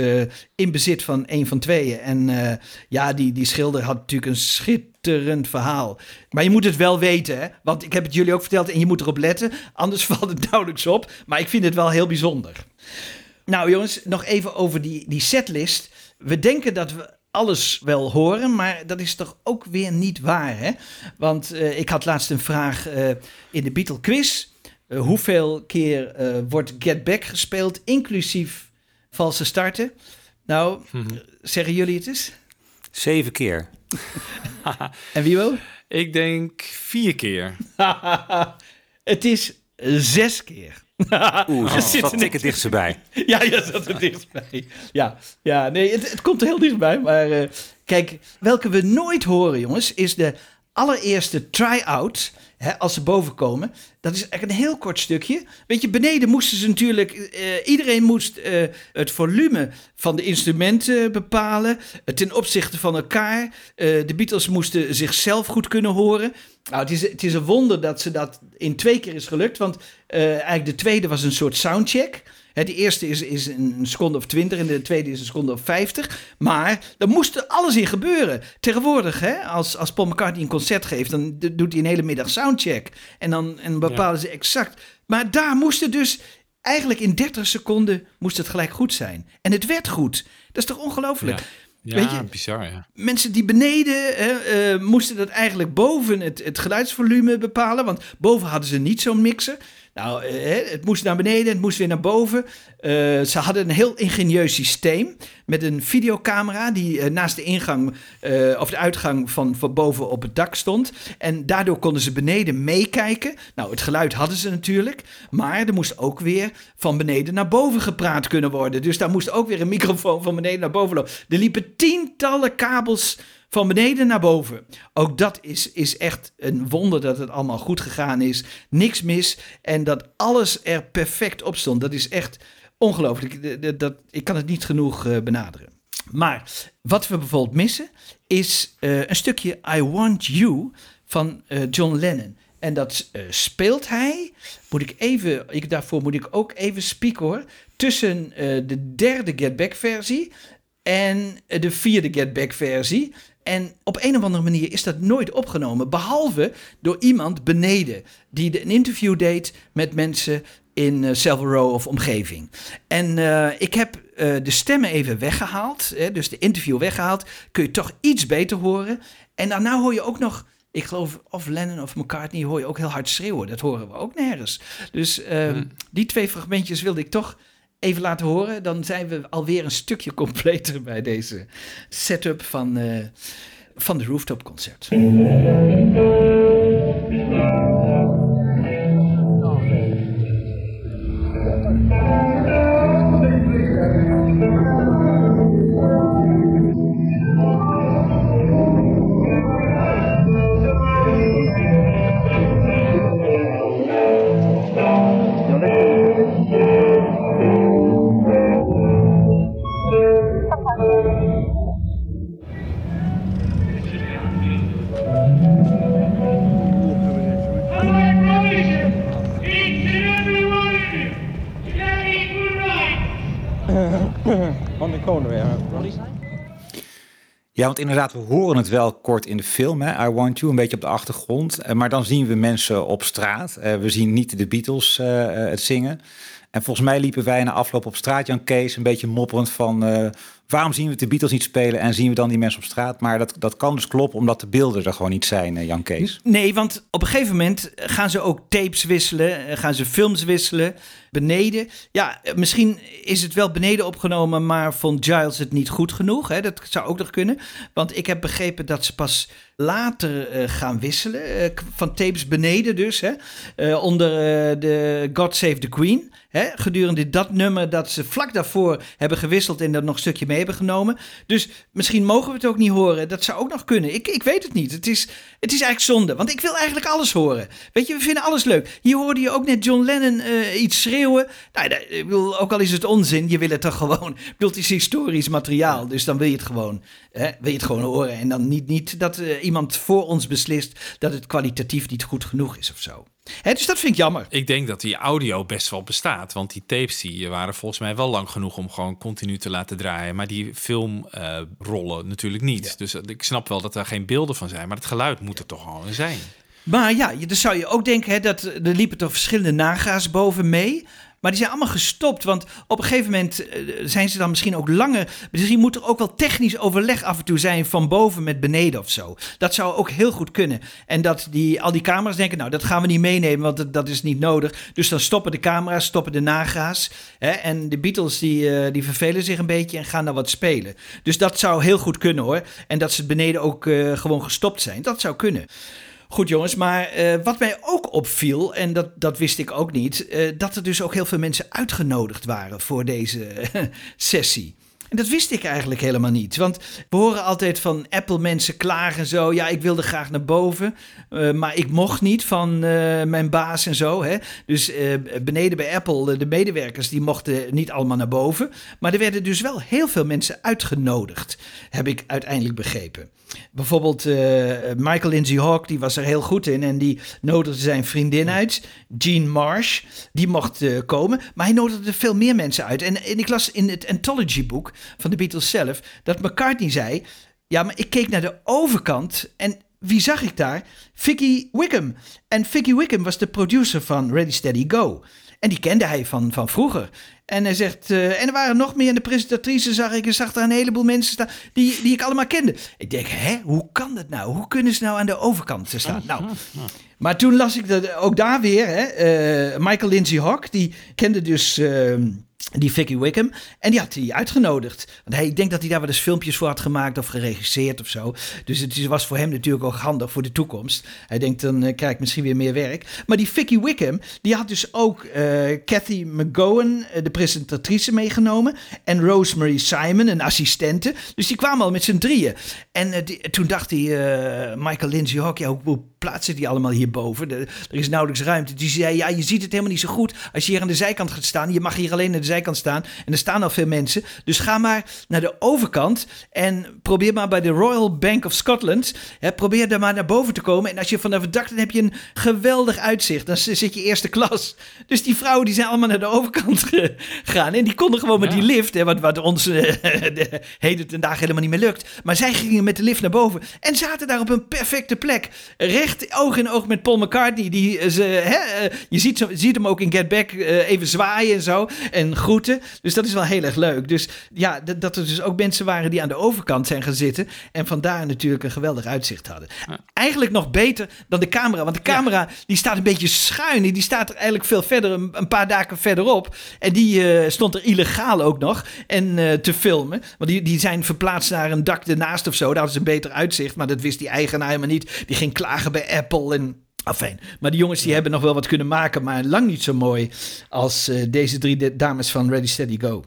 in bezit van een van tweeën. En ja, die, die schilder had natuurlijk een schitterend verhaal. Maar je moet het wel weten, hè? want ik heb het jullie ook verteld en je moet erop letten. Anders valt het nauwelijks op. Maar ik vind het wel heel bijzonder. Nou jongens, nog even over die, die setlist. We denken dat we alles wel horen, maar dat is toch ook weer niet waar, hè? Want eh, ik had laatst een vraag eh, in de Beatle quiz. Eh, hoeveel keer eh, wordt Get Back gespeeld, inclusief valse starten? Nou, zeggen jullie het eens? Zeven keer. En wie wil? Ik denk vier keer. het is zes keer. Oeh, Er zitten zat ik niks- het dichtstbij. Ja, je zat er dichtbij. Ja, ja nee, het, het komt er heel dichtbij. Maar eh, kijk, welke we nooit horen, jongens, is de allereerste try-out. Hè, als ze boven komen. Dat is eigenlijk een heel kort stukje. Weet je, beneden moesten ze natuurlijk. eh, iedereen moest eh, het volume van de instrumenten bepalen. eh, ten opzichte van elkaar. De Beatles moesten zichzelf goed kunnen horen. Nou, het is, het is een wonder dat ze dat in twee keer is gelukt. Want eigenlijk de tweede was een soort soundcheck. Hè, de eerste is, is een seconde of twintig en de tweede is een seconde of vijftig. Maar daar moest er alles in gebeuren. Tegenwoordig, hè, als, als Paul McCartney een concert geeft, dan doet hij een hele middag soundcheck. En dan, en bepalen ze exact. Maar daar moest het dus, eigenlijk in 30 seconden, moest het gelijk goed zijn. En het werd goed. Dat is toch ongelooflijk? Ja, ja Weet je, bizar, ja. mensen die beneden hè, eh, moesten dat eigenlijk boven het, het geluidsvolume bepalen. Want boven hadden ze niet zo'n mixer. Nou, eh, het moest naar beneden, het moest weer naar boven. Eh, ze hadden een heel ingenieus systeem met een videocamera die eh, naast de ingang of de uitgang van, van boven op het dak stond. En daardoor konden ze beneden meekijken. Nou, het geluid hadden ze natuurlijk, maar er moest ook weer van beneden naar boven gepraat kunnen worden. Dus daar moest ook weer een microfoon van beneden naar boven lopen. Er liepen tientallen kabels van beneden naar boven. Ook dat is, is echt een wonder dat het allemaal goed gegaan is. Niks mis en dat alles er perfect op stond. Dat is echt ongelooflijk. Dat, ik kan het niet genoeg eh, benaderen. Maar wat we bijvoorbeeld missen is eh, een stukje I Want You van eh, John Lennon. En dat speelt hij, moet ik even, ik, daarvoor moet ik ook even spieken hoor, tussen de derde Get Back versie en de vierde Get Back versie. En op een of andere manier is dat nooit opgenomen, behalve door iemand beneden die een interview deed met mensen in Savile Row of omgeving. En eh, ik heb eh, de stemmen even weggehaald, hè, dus de interview weggehaald, kun je toch iets beter horen. En daarna hoor je ook nog, ik geloof of Lennon of McCartney, hoor je ook heel hard schreeuwen. Dat horen we ook nergens. Dus eh, die twee fragmentjes wilde ik toch even laten horen. Dan zijn we alweer een stukje completer bij deze setup van, eh, van de Rooftop Concert. Ja, want inderdaad, we horen het wel kort in de film, hè? I Want You, een beetje op de achtergrond. Eh, Maar dan zien we mensen op straat. Eh, we zien niet de Beatles eh, eh, het zingen. En volgens mij liepen wij na afloop op straat, Jan Kees, een beetje mopperend van... eh, waarom zien we de Beatles niet spelen en zien we dan die mensen op straat? Maar dat, dat kan dus kloppen, omdat de beelden er gewoon niet zijn, eh, Jan Kees. Nee, want op een gegeven moment gaan ze ook tapes wisselen, gaan ze films wisselen beneden. Ja, misschien is het wel beneden opgenomen, maar vond Giles het niet goed genoeg. Hè? Dat zou ook nog kunnen. Want ik heb begrepen dat ze pas later eh, gaan wisselen. eh, van tapes beneden dus. Hè? Eh, onder de God Save the Queen. Hè? Gedurende dat nummer dat ze vlak daarvoor hebben gewisseld en dat nog een stukje mee hebben genomen. Dus misschien mogen we het ook niet horen. Dat zou ook nog kunnen. Ik, ik weet het niet. Het is, het is eigenlijk zonde. Want ik wil eigenlijk alles horen. Weet je, we vinden alles leuk. Hier hoorde je ook net John Lennon eh, iets schreeuwen. Nou, ik ook al is het onzin, je wil het toch gewoon. Ik bedoel, het is historisch materiaal. Dus dan wil je het gewoon, hè, wil je het gewoon horen. En dan niet, niet dat eh, iemand voor ons beslist dat het kwalitatief niet goed genoeg is of zo. Hè, dus dat vind ik jammer. Ik denk dat die audio best wel bestaat. Want die tapes die waren volgens mij wel lang genoeg om gewoon continu te laten draaien. Maar die filmrollen natuurlijk niet. Dus eh, ik snap wel dat er geen beelden van zijn. Maar het geluid moet er toch gewoon zijn. Maar ja, dan zou je ook denken, hè, dat er liepen toch verschillende naga's boven mee. Maar die zijn allemaal gestopt, want op een gegeven moment eh, zijn ze dan misschien ook langer. Misschien moet er ook wel technisch overleg af en toe zijn van boven met beneden of zo. Dat zou ook heel goed kunnen. En dat die, al die camera's denken, nou dat gaan we niet meenemen, want dat, is niet nodig. Dus dan stoppen de camera's, stoppen de naga's. Hè, en de Beatles die, eh, die vervelen zich een beetje en gaan daar wat spelen. Dus dat zou heel goed kunnen hoor. En dat ze beneden ook eh, gewoon gestopt zijn, dat zou kunnen. Goed jongens, maar eh, wat mij ook opviel, en dat, dat wist ik ook niet, eh, dat er dus ook heel veel mensen uitgenodigd waren voor deze sessie. En dat wist ik eigenlijk helemaal niet. Want we horen altijd van Apple-mensen klagen en zo. Ja, ik wilde graag naar boven, eh, maar ik mocht niet van mijn baas en zo. Hè? Dus beneden bij Apple, de medewerkers, die mochten niet allemaal naar boven. Maar er werden dus wel heel veel mensen uitgenodigd, heb ik uiteindelijk begrepen. Bijvoorbeeld eh, Michael Lindsay Hawk, die was er heel goed in. En die nodigde zijn vriendin uit, Jean Marsh. Die mocht eh, komen. Maar hij nodigde veel meer mensen uit. En, en ik las in het anthology-boek van de Beatles zelf... dat McCartney zei... Ja, maar ik keek naar de overkant en wie zag ik daar? Vicky Wickham. En Vicky Wickham was de producer van Ready Steady Go. En die kende hij van, van vroeger. En hij zegt, eh, en er waren nog meer. En de presentatrice zag ik, en zag daar een heleboel mensen staan die, die ik allemaal kende. Ik denk, hè, hoe kan dat nou? Hoe kunnen ze nou aan de overkant staan? Nou, maar toen las ik dat ook daar weer, hè, eh, Michael Lindsay Hawk, die kende dus eh, die Vicky Wickham. En die had hij uitgenodigd. Want hij, ik denk dat hij daar wel eens filmpjes voor had gemaakt of geregisseerd of zo. Dus het was voor hem natuurlijk ook handig voor de toekomst. Hij denkt, dan eh, krijg ik misschien weer meer werk. Maar die Vicky Wickham, die had dus ook eh Cathy McGowan, eh, de presentatrice, meegenomen. En Rosemary Simon, een assistente. Dus die kwamen al met z'n drieën. En toen dacht hij, Michael Lindsay Hawk, ja, hoe, plaatsen die allemaal hierboven? Er is nauwelijks ruimte. Die zei, ja, je ziet het helemaal niet zo goed als je hier aan de zijkant gaat staan. Je mag hier alleen aan de zijkant staan. En er staan al veel mensen. Dus ga maar naar de overkant en probeer maar bij de Royal Bank of Scotland. Hè, probeer daar maar naar boven te komen. En als je vanaf het dak, dan heb je een geweldig uitzicht. Dan zit je eerste klas. Dus die vrouwen die zijn allemaal naar de overkant gegaan. En die konden gewoon met die lift, hè, wat, wat ons de heden ten dagen helemaal niet meer lukt. Maar zij gingen met de lift naar boven en zaten daar op een perfecte plek. Recht oog in oog met Paul McCartney. Die, eh, ze, hè, eh, je ziet, ziet hem ook in Get Back even zwaaien en zo. En groeten. Dus dat is wel heel erg leuk. Dus ja, dat, dat er dus ook mensen waren die aan de overkant zijn gaan zitten. En vandaar natuurlijk een geweldig uitzicht hadden. Eigenlijk nog beter dan de camera. Want de camera die staat een beetje schuin. Die staat er eigenlijk veel verder, een, een paar daken verderop. En die eh, stond er illegaal ook nog en, eh, te filmen. Want die, die zijn verplaatst naar een dak ernaast of zo. Daar hadden ze een beter uitzicht. Maar dat wist die eigenaar helemaal niet. Die ging klagen bij Apple en... Afijn. Maar die jongens die hebben nog wel wat kunnen maken, maar lang niet zo mooi als eh, deze drie de- dames van Ready Steady Go.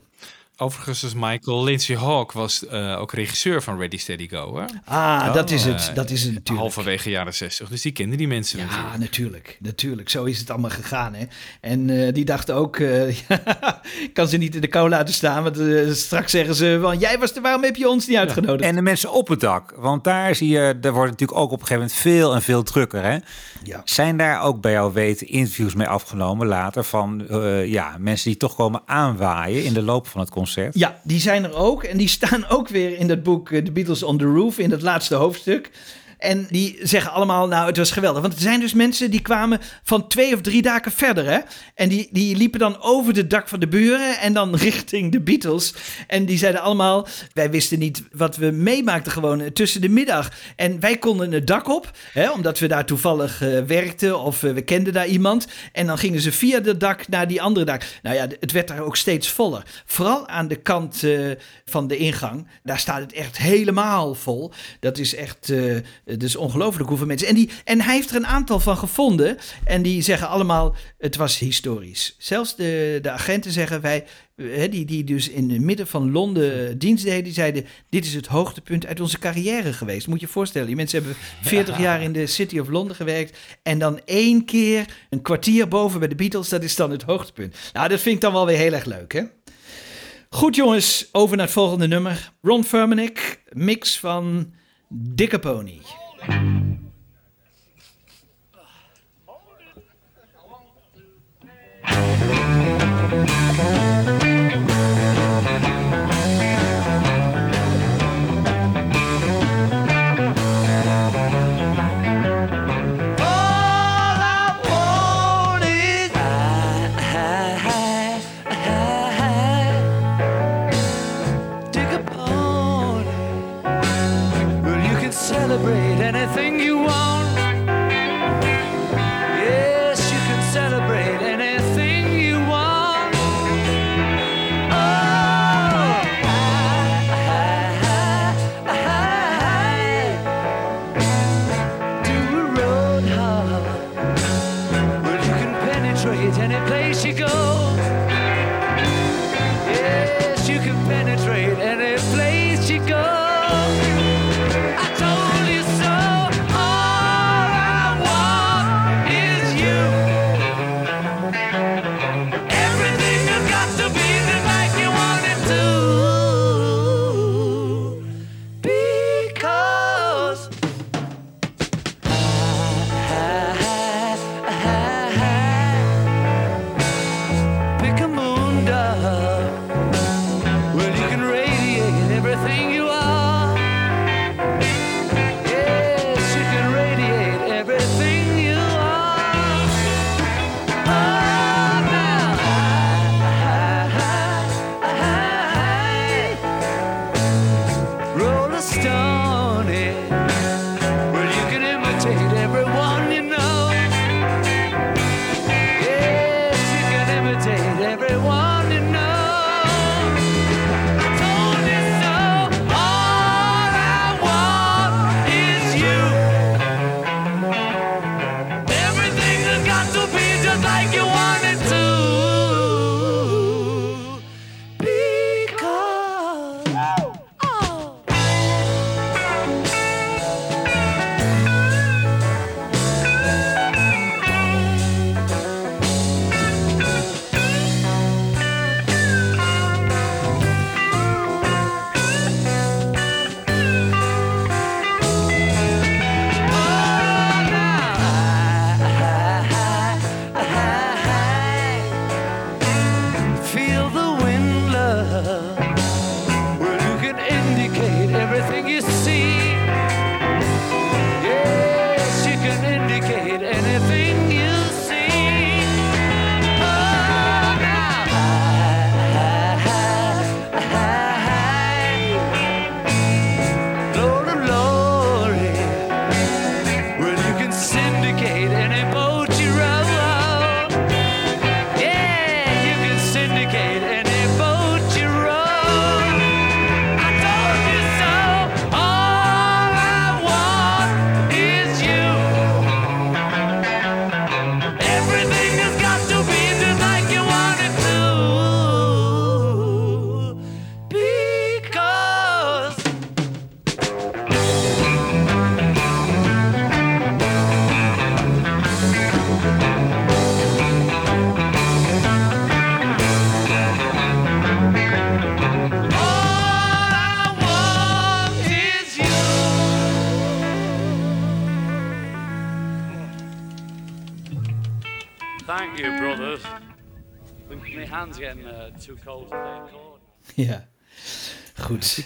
Overigens is Michael Lindsay Hawk was eh, ook regisseur van Ready Steady Go. Hè? Ah, dat is het. Eh, Dat is het natuurlijk. Halverwege jaren 60. Dus die kenden die mensen Ja, natuurlijk. natuurlijk. Natuurlijk. Zo is het allemaal gegaan. Hè? En eh, die dachten ook, eh, ik kan ze niet in de kou laten staan. Want eh, straks zeggen ze van, jij was er, waarom heb je ons niet uitgenodigd? En de mensen op het dak. Want daar zie je, daar wordt natuurlijk ook op een gegeven moment veel en veel drukker. Hè? Ja. Zijn daar ook bij jou weten interviews mee afgenomen later van eh, ja, mensen die toch komen aanwaaien in de loop van het concert? Ja, die zijn er ook. En die staan ook weer in dat boek eh, The Beatles on the Roof, in dat laatste hoofdstuk. En die zeggen allemaal, nou, het was geweldig. Want er zijn dus mensen die kwamen van twee of drie daken verder, hè. En die, die liepen dan over het dak van de buren en dan richting de Beatles. En die zeiden allemaal, wij wisten niet wat we meemaakten gewoon eh, tussen de middag. En wij konden het dak op, hè, omdat we daar toevallig eh, werkten of eh, we kenden daar iemand. En dan gingen ze via het dak naar die andere dak. Nou ja, het werd daar ook steeds voller. Vooral aan de kant van de ingang. Daar staat het echt helemaal vol. Dat is echt, eh het is ongelooflijk hoeveel mensen. En, die, en hij heeft er een aantal van gevonden. En die zeggen allemaal, het was historisch. Zelfs de, de agenten zeggen, wij, hè, die, die dus in het midden van Londen dienst deden, die zeiden, dit is het hoogtepunt uit onze carrière geweest. Moet je je voorstellen, die mensen hebben 40 jaar in de City of Londen gewerkt. En dan één keer een kwartier boven bij de Beatles, dat is dan het hoogtepunt. Nou, dat vind ik dan wel weer heel erg leuk, hè? Goed jongens, over naar het volgende nummer. Ron Furmanek, mix van Dikke Pony. All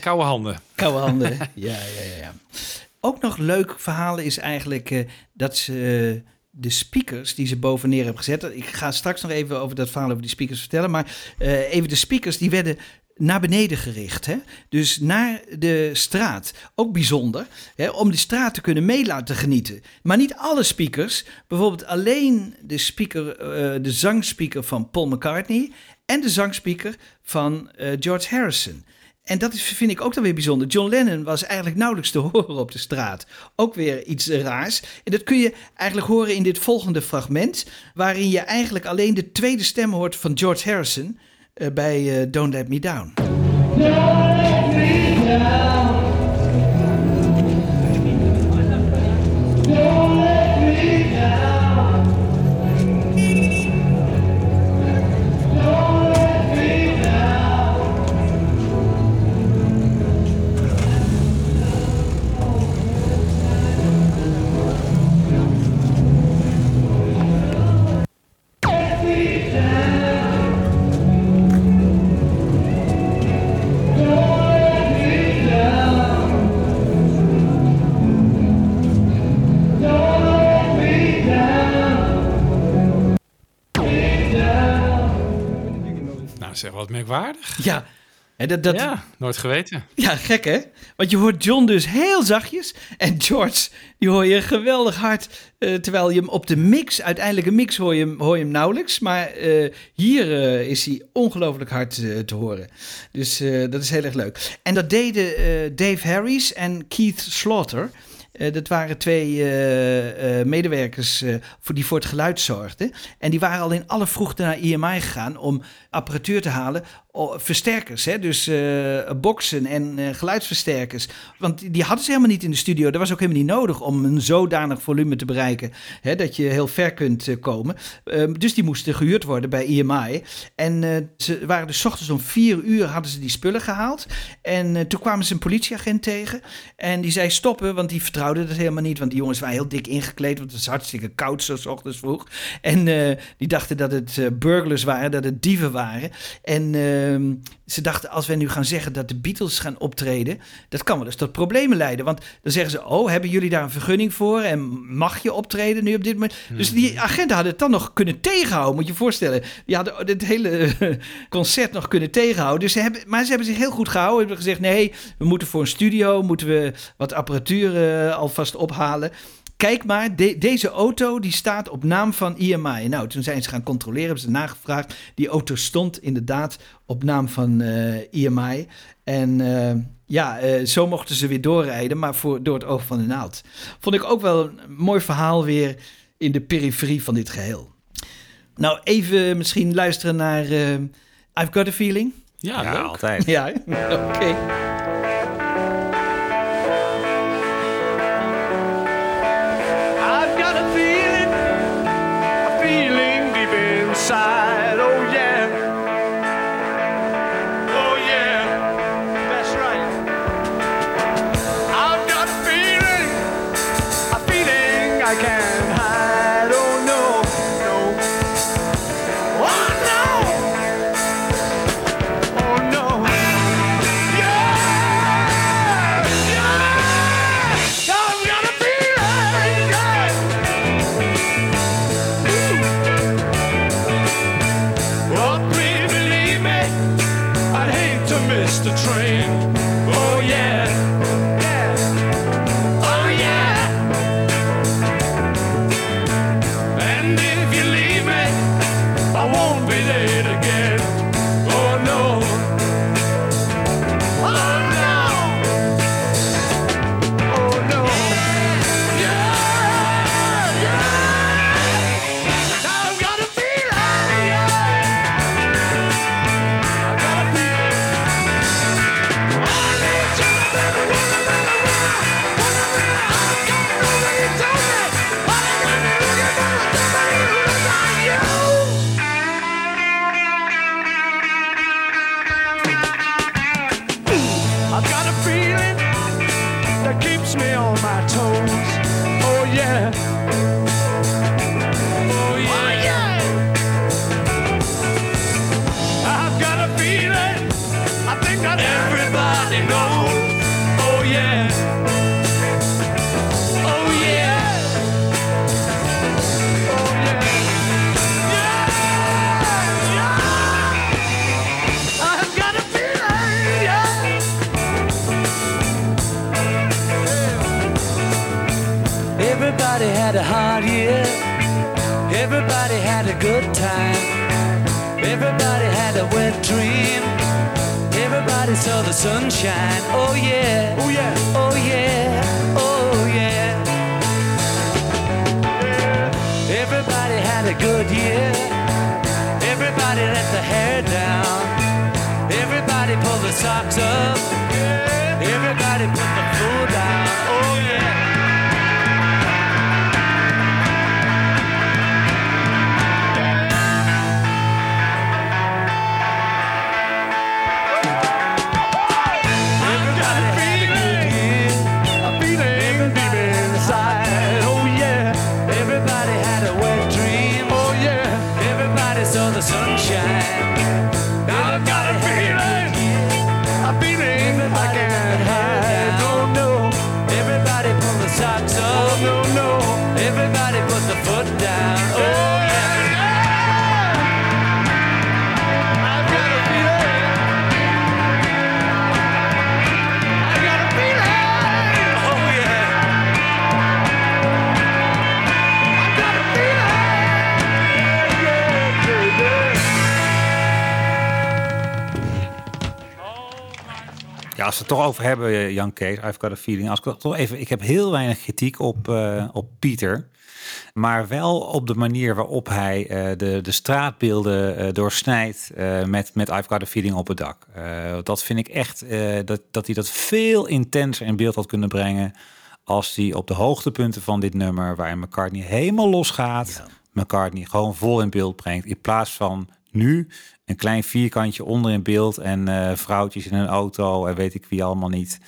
koude handen. Koude handen. ja, ja, ja, ja. Ook nog leuk verhaal is eigenlijk eh, dat ze eh, de speakers die ze boveneer hebben gezet. Ik ga straks nog even over dat verhaal over die speakers vertellen. Maar eh, even de speakers die werden naar beneden gericht. Hè? Dus naar de straat. Ook bijzonder. Hè? Om die straat te kunnen mee laten genieten. Maar niet alle speakers. Bijvoorbeeld alleen de, speaker, de zangspeaker van Paul McCartney. En de zangspeaker van George Harrison. En dat is, vind ik ook dan weer bijzonder. John Lennon was eigenlijk nauwelijks te horen op de straat. Ook weer iets raars. En dat kun je eigenlijk horen in dit volgende fragment. Waarin je eigenlijk alleen de tweede stem hoort van George Harrison. eh, bij eh, Don't Let Me Down. Nou, merkwaardig. Ja, dat, dat, Ja, nooit geweten. Ja, gek hè? Want je hoort John dus heel zachtjes. En George, die hoor je geweldig hard. eh, terwijl je hem op de mix, uiteindelijke mix, hoor je hem, hoor je hem nauwelijks. Maar eh, hier eh, is hij ongelooflijk hard te horen. Dus dat is heel erg leuk. En dat deden Dave Harris en Keith Slaughter. Eh, dat waren twee eh, eh, medewerkers voor, die voor het geluid zorgden. En die waren al in alle vroegte naar IMI gegaan om apparatuur te halen. O- versterkers, hè? dus eh boxen en eh, geluidsversterkers. Want die- hadden ze helemaal niet in de studio. Dat was ook helemaal niet nodig om een zodanig volume te bereiken. Hè, dat je heel ver kunt eh, komen. Ehm, dus die moesten gehuurd worden bij IMI. En eh, ze waren dus ochtends om vier uur hadden ze die spullen gehaald. En toen kwamen ze een politieagent tegen. En die zei stoppen, want die vertrouwde dat helemaal niet. Want die jongens waren heel dik ingekleed, want het was hartstikke koud zo 's ochtends vroeg. En die dachten dat het burglars waren, dat het dieven waren. En ehm, ze dachten, als we nu gaan zeggen dat de Beatles gaan optreden, dat kan wel eens tot problemen leiden. Want dan zeggen ze, oh, hebben jullie daar een vergunning voor? En mag je optreden nu op dit moment? Dus die agenten hadden het dan nog kunnen tegenhouden, moet je je voorstellen. Die hadden het hele concert nog kunnen tegenhouden. Dus ze hebben, maar ze hebben zich heel goed gehouden. Ze hebben gezegd, nee, we moeten voor een studio, moeten we wat apparatuur eh, alvast ophalen. Kijk maar, de- deze auto die staat op naam van IMI. Nou, toen zijn ze gaan controleren, hebben ze nagevraagd. Die auto stond inderdaad op naam van eh, IMI. En eh, ja, eh, zo mochten ze weer doorrijden, maar voor, door het oog van de naald. Vond ik ook wel een mooi verhaal weer in de periferie van dit geheel. Nou, even misschien luisteren naar eh, I've Got a Feeling. Ja, Ja, altijd. Ja, oké. I can't we het toch over hebben, eh, Jan Kees, I've got a feeling. Als ik toch even, ik heb heel weinig kritiek op, eh, op Pieter. Maar wel op de manier waarop hij eh, de, de straatbeelden doorsnijdt met, met I've got a feeling op het dak. Dat vind ik echt, dat, dat hij dat veel intenser in beeld had kunnen brengen. Als hij op de hoogtepunten van dit nummer, waarin McCartney helemaal losgaat, McCartney gewoon vol in beeld brengt. In plaats van nu een klein vierkantje onder in beeld en eh, vrouwtjes in een auto en weet ik wie allemaal niet.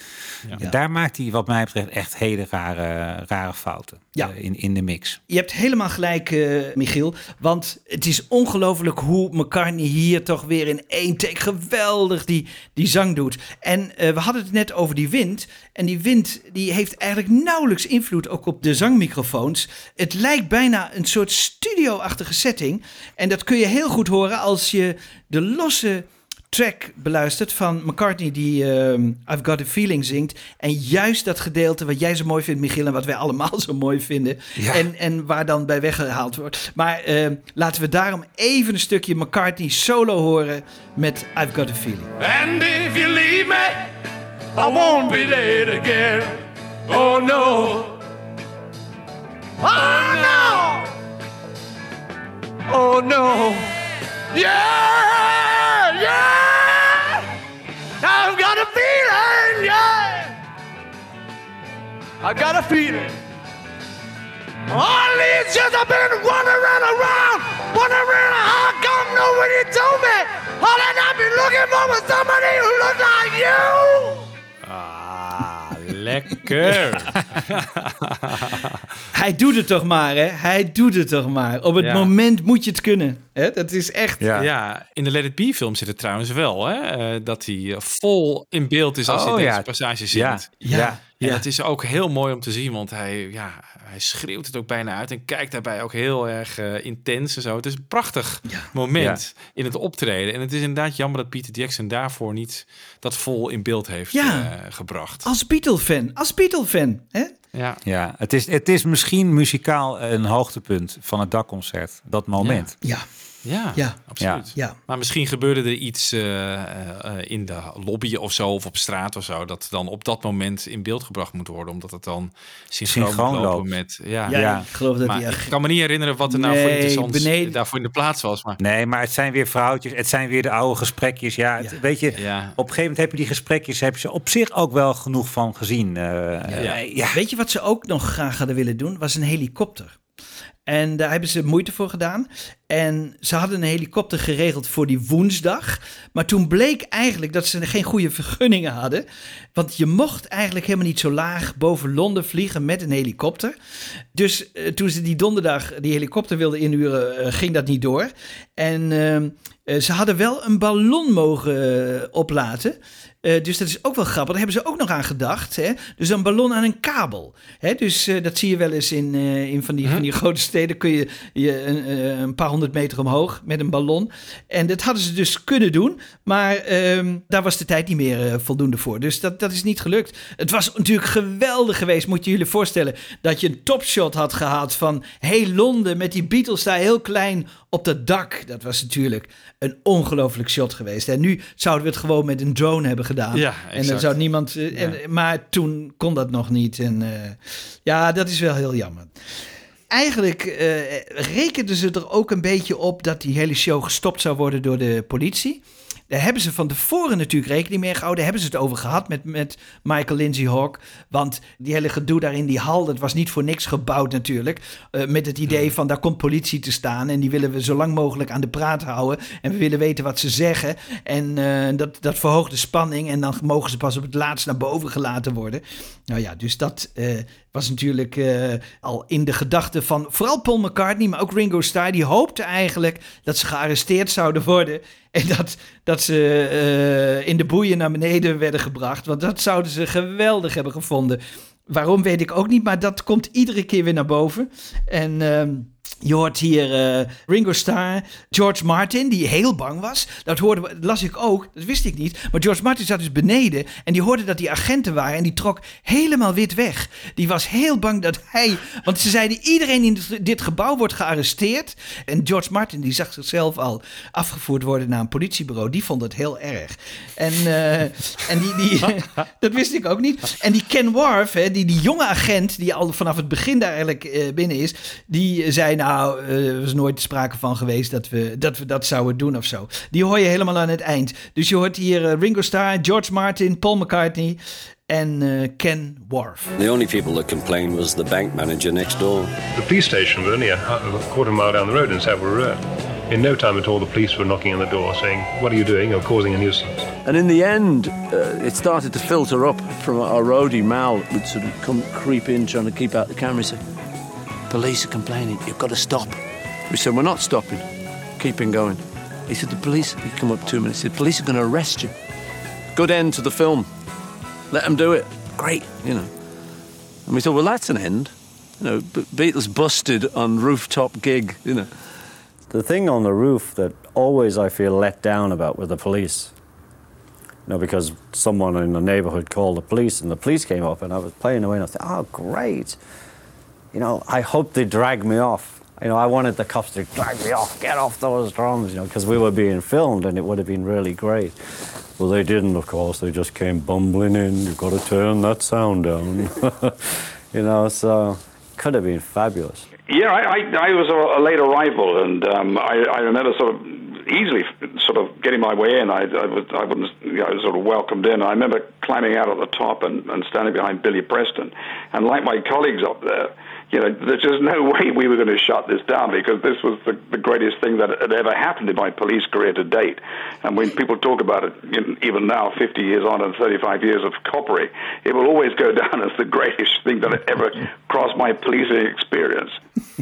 Ja. Daar maakt hij wat mij betreft echt hele rare, rare fouten Ja. eh, in, in de mix. Je hebt helemaal gelijk, eh, Michiel. Want het is ongelooflijk hoe McCartney hier toch weer in één take geweldig die, die zang doet. En eh, we hadden het net over die wind. En die wind die heeft eigenlijk nauwelijks invloed ook op de zangmicrofoons. Het lijkt bijna een soort studio-achtige setting. En dat kun je heel goed horen als je de losse track beluistert van McCartney die ehm, I've Got a Feeling zingt. En juist dat gedeelte wat jij zo mooi vindt, Michiel, en wat wij allemaal zo mooi vinden. Ja. En, en waar dan bij weggehaald wordt. Maar ehm, laten we daarom even een stukje McCartney solo horen met I've Got a Feeling. And if you leave me, I won't be late again. Oh no. Oh no. Oh no. Yeah, yeah. I've got a feeling, yeah. I got a feeling. All these years I've been wandering around, wondering how come nobody told me. All that I've been looking for was somebody who looked like you. Lekker. Hij doet het toch maar, hè? Hij doet het toch maar. Op het Ja. moment moet je het kunnen. Hè? Dat is echt... Ja. in de Let It Be film zit het trouwens wel, hè? eh, dat hij vol in beeld is als Oh, hij ja. deze passage Ja. zingt. Ja. En Ja. dat is ook heel mooi om te zien, want hij, ja, hij schreeuwt het ook bijna uit en kijkt daarbij ook heel erg eh, intens en zo. Het is een prachtig moment in het optreden. En het is inderdaad jammer dat Peter Jackson daarvoor niet dat vol in beeld heeft Ja. eh, gebracht. Als Beatle-fan. Als Beatle-fan. Hè? Ja. Ja, het is, het is misschien muzikaal een hoogtepunt van het dakconcert, dat moment. Ja. Ja, Ja. absoluut. Ja. Maar misschien gebeurde er iets eh, eh, in de lobby of zo, of op straat of zo, dat dan op dat moment in beeld gebracht moet worden, omdat het dan synchroon, Synchroon moet lopen loopt. met. Ja, Ja, ik geloof dat maar die ik echt- kan me niet herinneren wat er nou voor Nee, interessants beneden- daarvoor in de plaats was. Maar Nee, maar het zijn weer vrouwtjes, het zijn weer de oude gesprekjes. Ja, het- weet je, Ja. op een gegeven moment heb je die gesprekjes, heb je ze op zich ook wel genoeg van gezien. Ja. ja. Weet je wat ze ook nog graag hadden willen doen? Was een helikopter. En daar hebben ze moeite voor gedaan. En ze hadden een helikopter geregeld voor die woensdag. Maar toen bleek eigenlijk dat ze geen goede vergunningen hadden. Want je mocht eigenlijk helemaal niet zo laag boven Londen vliegen met een helikopter. Dus eh, toen ze die donderdag die helikopter wilden inhuren, eh, ging dat niet door. En ehm, eh, ze hadden wel een ballon mogen oplaten. Eh, dus dat is ook wel grappig. Daar hebben ze ook nog aan gedacht. Hè? Dus een ballon aan een kabel. Hè? Dus eh, dat zie je wel eens in, eh, in van, die, van die grote steden. Kun je, je een, een paar honderd meter omhoog met een ballon. En dat hadden ze dus kunnen doen. Maar ehm, daar was de tijd niet meer voldoende voor. Dus dat, dat is niet gelukt. Het was natuurlijk geweldig geweest. Moet je jullie voorstellen dat je een topshot had gehad van heel Londen met die Beatles daar heel klein op dat dak. Dat was natuurlijk een ongelooflijk shot geweest. En nu zouden we het gewoon met een drone hebben gedaan. Ja, en dan zou niemand. eh, en, maar toen kon dat nog niet. En eh, ja, dat is wel heel jammer. Eigenlijk eh, rekenden ze er ook een beetje op dat die hele show gestopt zou worden door de politie. Daar hebben ze van tevoren natuurlijk rekening mee gehouden. Daar hebben ze het over gehad met, met Michael Lindsay Hawk. Want die hele gedoe daar in die hal, dat was niet voor niks gebouwd natuurlijk. Eh, met het idee van daar komt politie te staan. En die willen we zo lang mogelijk aan de praat houden. En we willen weten wat ze zeggen. En eh, dat, dat verhoogt de spanning. En dan mogen ze pas op het laatst naar boven gelaten worden. Nou ja, dus dat eh, was natuurlijk eh, al in de gedachten van vooral Paul McCartney, maar ook Ringo Starr. Die hoopte eigenlijk dat ze gearresteerd zouden worden. En dat, dat ze eh, in de boeien naar beneden werden gebracht. Want dat zouden ze geweldig hebben gevonden. Waarom weet ik ook niet, maar dat komt iedere keer weer naar boven. En ehm, je hoort hier eh, Ringo Starr, George Martin, die heel bang was. Dat hoorde, las ik ook, dat wist ik niet. Maar George Martin zat dus beneden en die hoorde dat die agenten waren en die trok helemaal wit weg. Die was heel bang dat hij, want ze zeiden iedereen in dit- gebouw wordt gearresteerd. En George Martin die zag zichzelf al afgevoerd worden naar een politiebureau. Die vond het heel erg. En, eh, en die, die, dat wist ik ook niet. En die Ken Warf, hè, die, die jonge agent die al vanaf het begin daar eigenlijk eh, binnen is, die zei nou, eh, er was nooit sprake van geweest dat we, dat we dat zouden doen of zo. Die hoor je helemaal aan het eind. Dus je hoort hier eh, Ringo Starr, George Martin, Paul McCartney en eh, Ken Warf. The only people that complained was the bank manager next door. The police station was only a, hu- a quarter mile down the road in Savile Row. In no time at all, the police were knocking on the door saying, What are you doing? You're causing a nuisance. And in the end, uh, it started to filter up from our roadie, Mal, would sort of come creep in trying to keep out the camera. He said, Police are complaining, you've got to stop. We said, We're not stopping, keeping going. He said, The police, he come up two minutes, he said, Police are going to arrest you. Good end to the film. Let them do it. Great, you know. And we thought, Well, that's an end. You know, Beatles busted on rooftop gig, you know. The thing on the roof that always I feel let down about with the police. You know, because someone in the neighborhood called the police and the police came up and I was playing away and I thought, oh, great. You know, I hope they drag me off. You know, I wanted the cops to drag me off, get off those drums, you know, because we were being filmed and it would have been really great. Well, they didn't, of course. They just came bumbling in. You've got to turn that sound down. you know, so could have been fabulous. Yeah, I, I, I was a, a late arrival, and um, I, I remember sort of easily sort of getting my way in. I, I, was, I, was, you know, sort of welcomed in. I remember climbing out at the top and, and standing behind Billy Preston, and like my colleagues up there, you know, there's just no way we were going to shut this down because this was the, the greatest thing that had ever happened in my police career to date. And when people talk about it, know, even now, 50 years on and 35 years of coppery, it will always go down as the greatest thing that ever crossed my policing experience.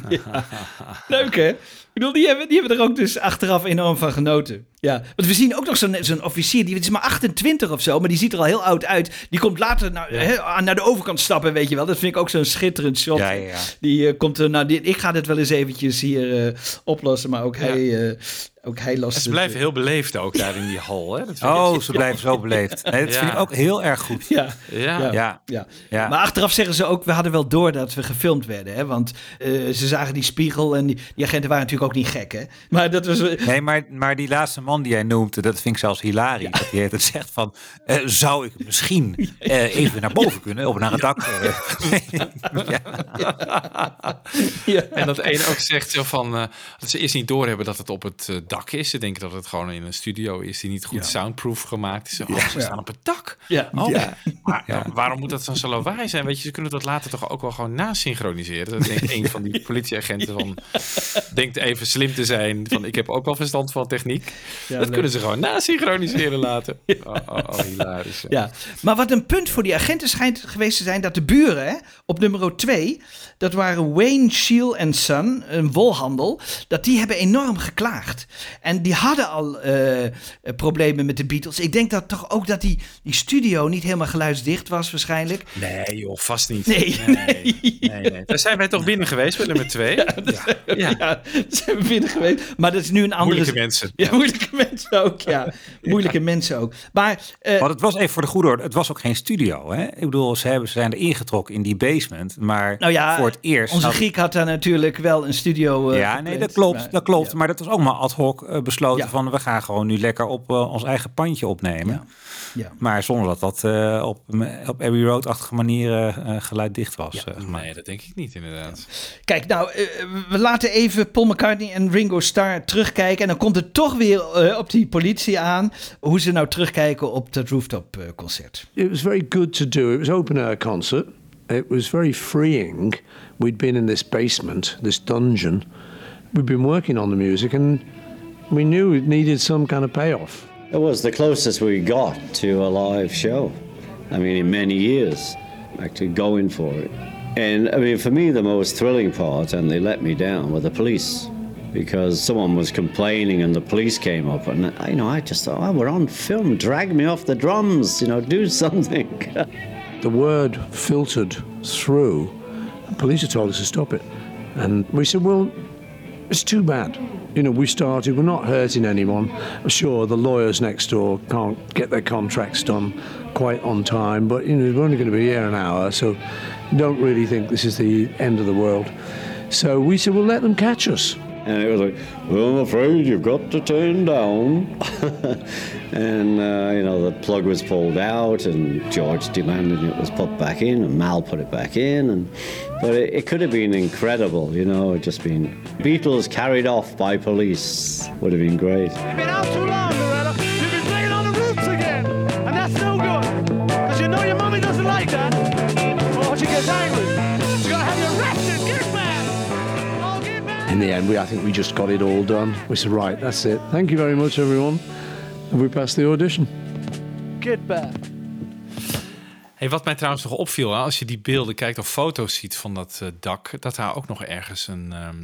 Hè? Bedoel, die hebben, die hebben er ook dus achteraf enorm van genoten. Ja, want we zien ook nog zo'n zo'n officier, die is maar 28 of zo, maar die ziet er al heel oud uit. Die komt later naar, aan- naar de overkant stappen, weet je wel. Dat vind ik ook zo'n schitterend shot. Ja, ja, ja. Die eh, komt er, nou, die, ik ga dit wel eens eventjes hier eh, oplossen, maar ook hij, eh, ook ze blijven eh. heel beleefd ook daar in die hal. Hè? Dat vind ik Oh, ze blijven zo beleefd. Nee, dat vind ik ook heel erg goed. Ja, Ja. ja. Ja. ja. Ja. Maar achteraf zeggen ze ook, we hadden wel door dat we gefilmd werden. Hè? Want eh, ze zagen die spiegel en die, die agenten waren natuurlijk ook niet gek. Hè? Maar dat was... Nee, maar, maar die laatste man die jij noemde, dat vind ik zelfs hilarisch. Dat hij het zegt van, eh, zou ik misschien eh, even naar boven kunnen, op naar het dak? eh. En dat een ook zegt zo van eh, dat ze eerst niet doorhebben dat het op het eh, dak is. Ze denken dat het gewoon in een studio is die niet goed soundproof gemaakt is. Oh, Ja. ze staan op het dak. Ja. Oh, Ja. Maar ja, waarom moet dat dan zo lawaai zijn? Weet je, ze kunnen dat later toch ook wel gewoon nasynchroniseren. Denkt een van die politieagenten van, denkt even slim te zijn. Van, ik heb ook wel verstand van techniek. dat leuk. kunnen ze gewoon nasynchroniseren laten. Oh, oh, oh, hilarisch. Ja, maar wat een punt voor die agenten schijnt geweest te zijn dat de buren hè, op nummer 2, dat waren Wayne Shield en Son, een wolhandel, dat die hebben enorm geklaagd. En die hadden al eh, problemen met de Beatles. Ik denk dat toch ook dat die, die studio niet helemaal geluidsdicht was waarschijnlijk. Nee joh, vast niet. Nee, nee. nee, nee. Daar zijn wij toch binnen geweest bij nummer twee? Ja, Ja, daar zijn we binnen geweest. Maar dat is nu een andere... Moeilijke mensen. Ja, moeilijke mensen ook, ja. Moeilijke mensen ook. Maar, eh, Maar het was even voor de goede orde, het was ook geen studio. Hè? Ik bedoel, ze, hebben, ze zijn er ingetrokken in die basement. Maar nou ja, voor het eerst... onze had- Griek had daar natuurlijk wel een studio eh, ja, nee, gepland. dat klopt. Maar- dat klopt. Maar dat was ook maar ad hoc eh, besloten van we gaan gewoon nu lekker op eh, ons eigen pandje opnemen. Ja. Maar zonder dat dat eh, op, op Abbey Road-achtige manier geluiddicht was. Nee, dat denk ik niet inderdaad. Kijk, nou, eh, we laten even Paul McCartney en Ringo Starr terugkijken. En dan komt het toch weer eh, op die politie aan. Hoe ze nou terugkijken op dat rooftop eh, concert. It was very good to do. It was open air concert. It was very freeing. We'd been in this basement, this dungeon. We'd been working on the music, and we knew it needed some kind of payoff. It was the closest we got to a live show. I mean, in many years, actually going for it. And I mean, for me, the most thrilling part, and they let me down, were the police. Because someone was complaining and the police came up, and you know, I just thought, oh, we're on film, drag me off the drums, you know, do something. The word filtered through. The police had told us to stop it. And we said, well, it's too bad. You know, we started, we're not hurting anyone. I'm sure, the lawyers next door can't get their contracts done quite on time, but, you know, we're only going to be here an hour, so don't really think this is the end of the world. So we said, well, let them catch us. And it was like, well, I'm afraid you've got to turn down. and, uh, you know, the plug was pulled out, and George demanded it was put back in, and Mal put it back in. And, but it, it could have been incredible, you know, just been Beatles carried off by police would have been great. In the end, we, I think we just got it all done. We said, right, that's it. Thank you very much, everyone. And we passed the audition. Get back. Hey, wat mij trouwens nog opviel, hè, als je die beelden kijkt of foto's ziet van dat eh, dak, dat daar ook nog ergens een, ehm,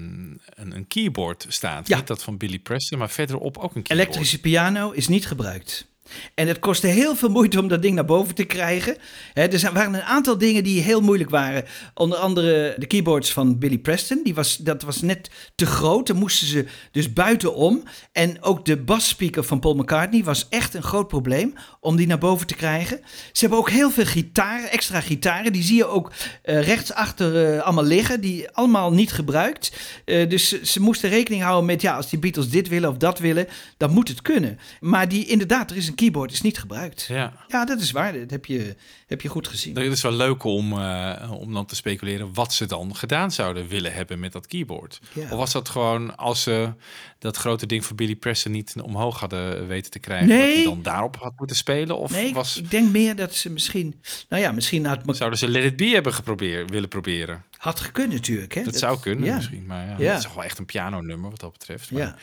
een, een keyboard staat. Ja. Niet dat van Billy Preston, maar verderop ook een keyboard. Elektrische piano is niet gebruikt. En het kostte heel veel moeite om dat ding naar boven te krijgen. Er waren een aantal dingen die heel moeilijk waren. Onder andere de keyboards van Billy Preston. Die was, dat was net te groot. Dan moesten ze dus buitenom. En ook de basspeaker van Paul McCartney was echt een groot probleem om die naar boven te krijgen. Ze hebben ook heel veel gitaren, extra gitaren. Die zie je ook eh, rechtsachter eh, allemaal liggen. Die allemaal niet gebruikt. Eh, dus ze, ze moesten rekening houden met, ja, als die Beatles dit willen of dat willen, dan moet het kunnen. Maar die, inderdaad, er is een keyboard, is niet gebruikt. Ja. Ja, dat is waar. Dat heb je, heb je goed gezien. Het is wel leuk om, eh, om dan te speculeren wat ze dan gedaan zouden willen hebben met dat keyboard. Ja. Of was dat gewoon als ze dat grote ding van Billy Preston niet omhoog hadden weten te krijgen, Nee. dat hij dan daarop had moeten spelen? Of nee, was, ik denk meer dat ze misschien... Nou ja, misschien had... zouden ze Let It Be hebben geprobeerd, willen proberen? Had gekund natuurlijk, hè? Dat, zou kunnen ja. misschien, maar ja, Ja. het is toch wel echt een pianonummer wat dat betreft. Maar, Ja.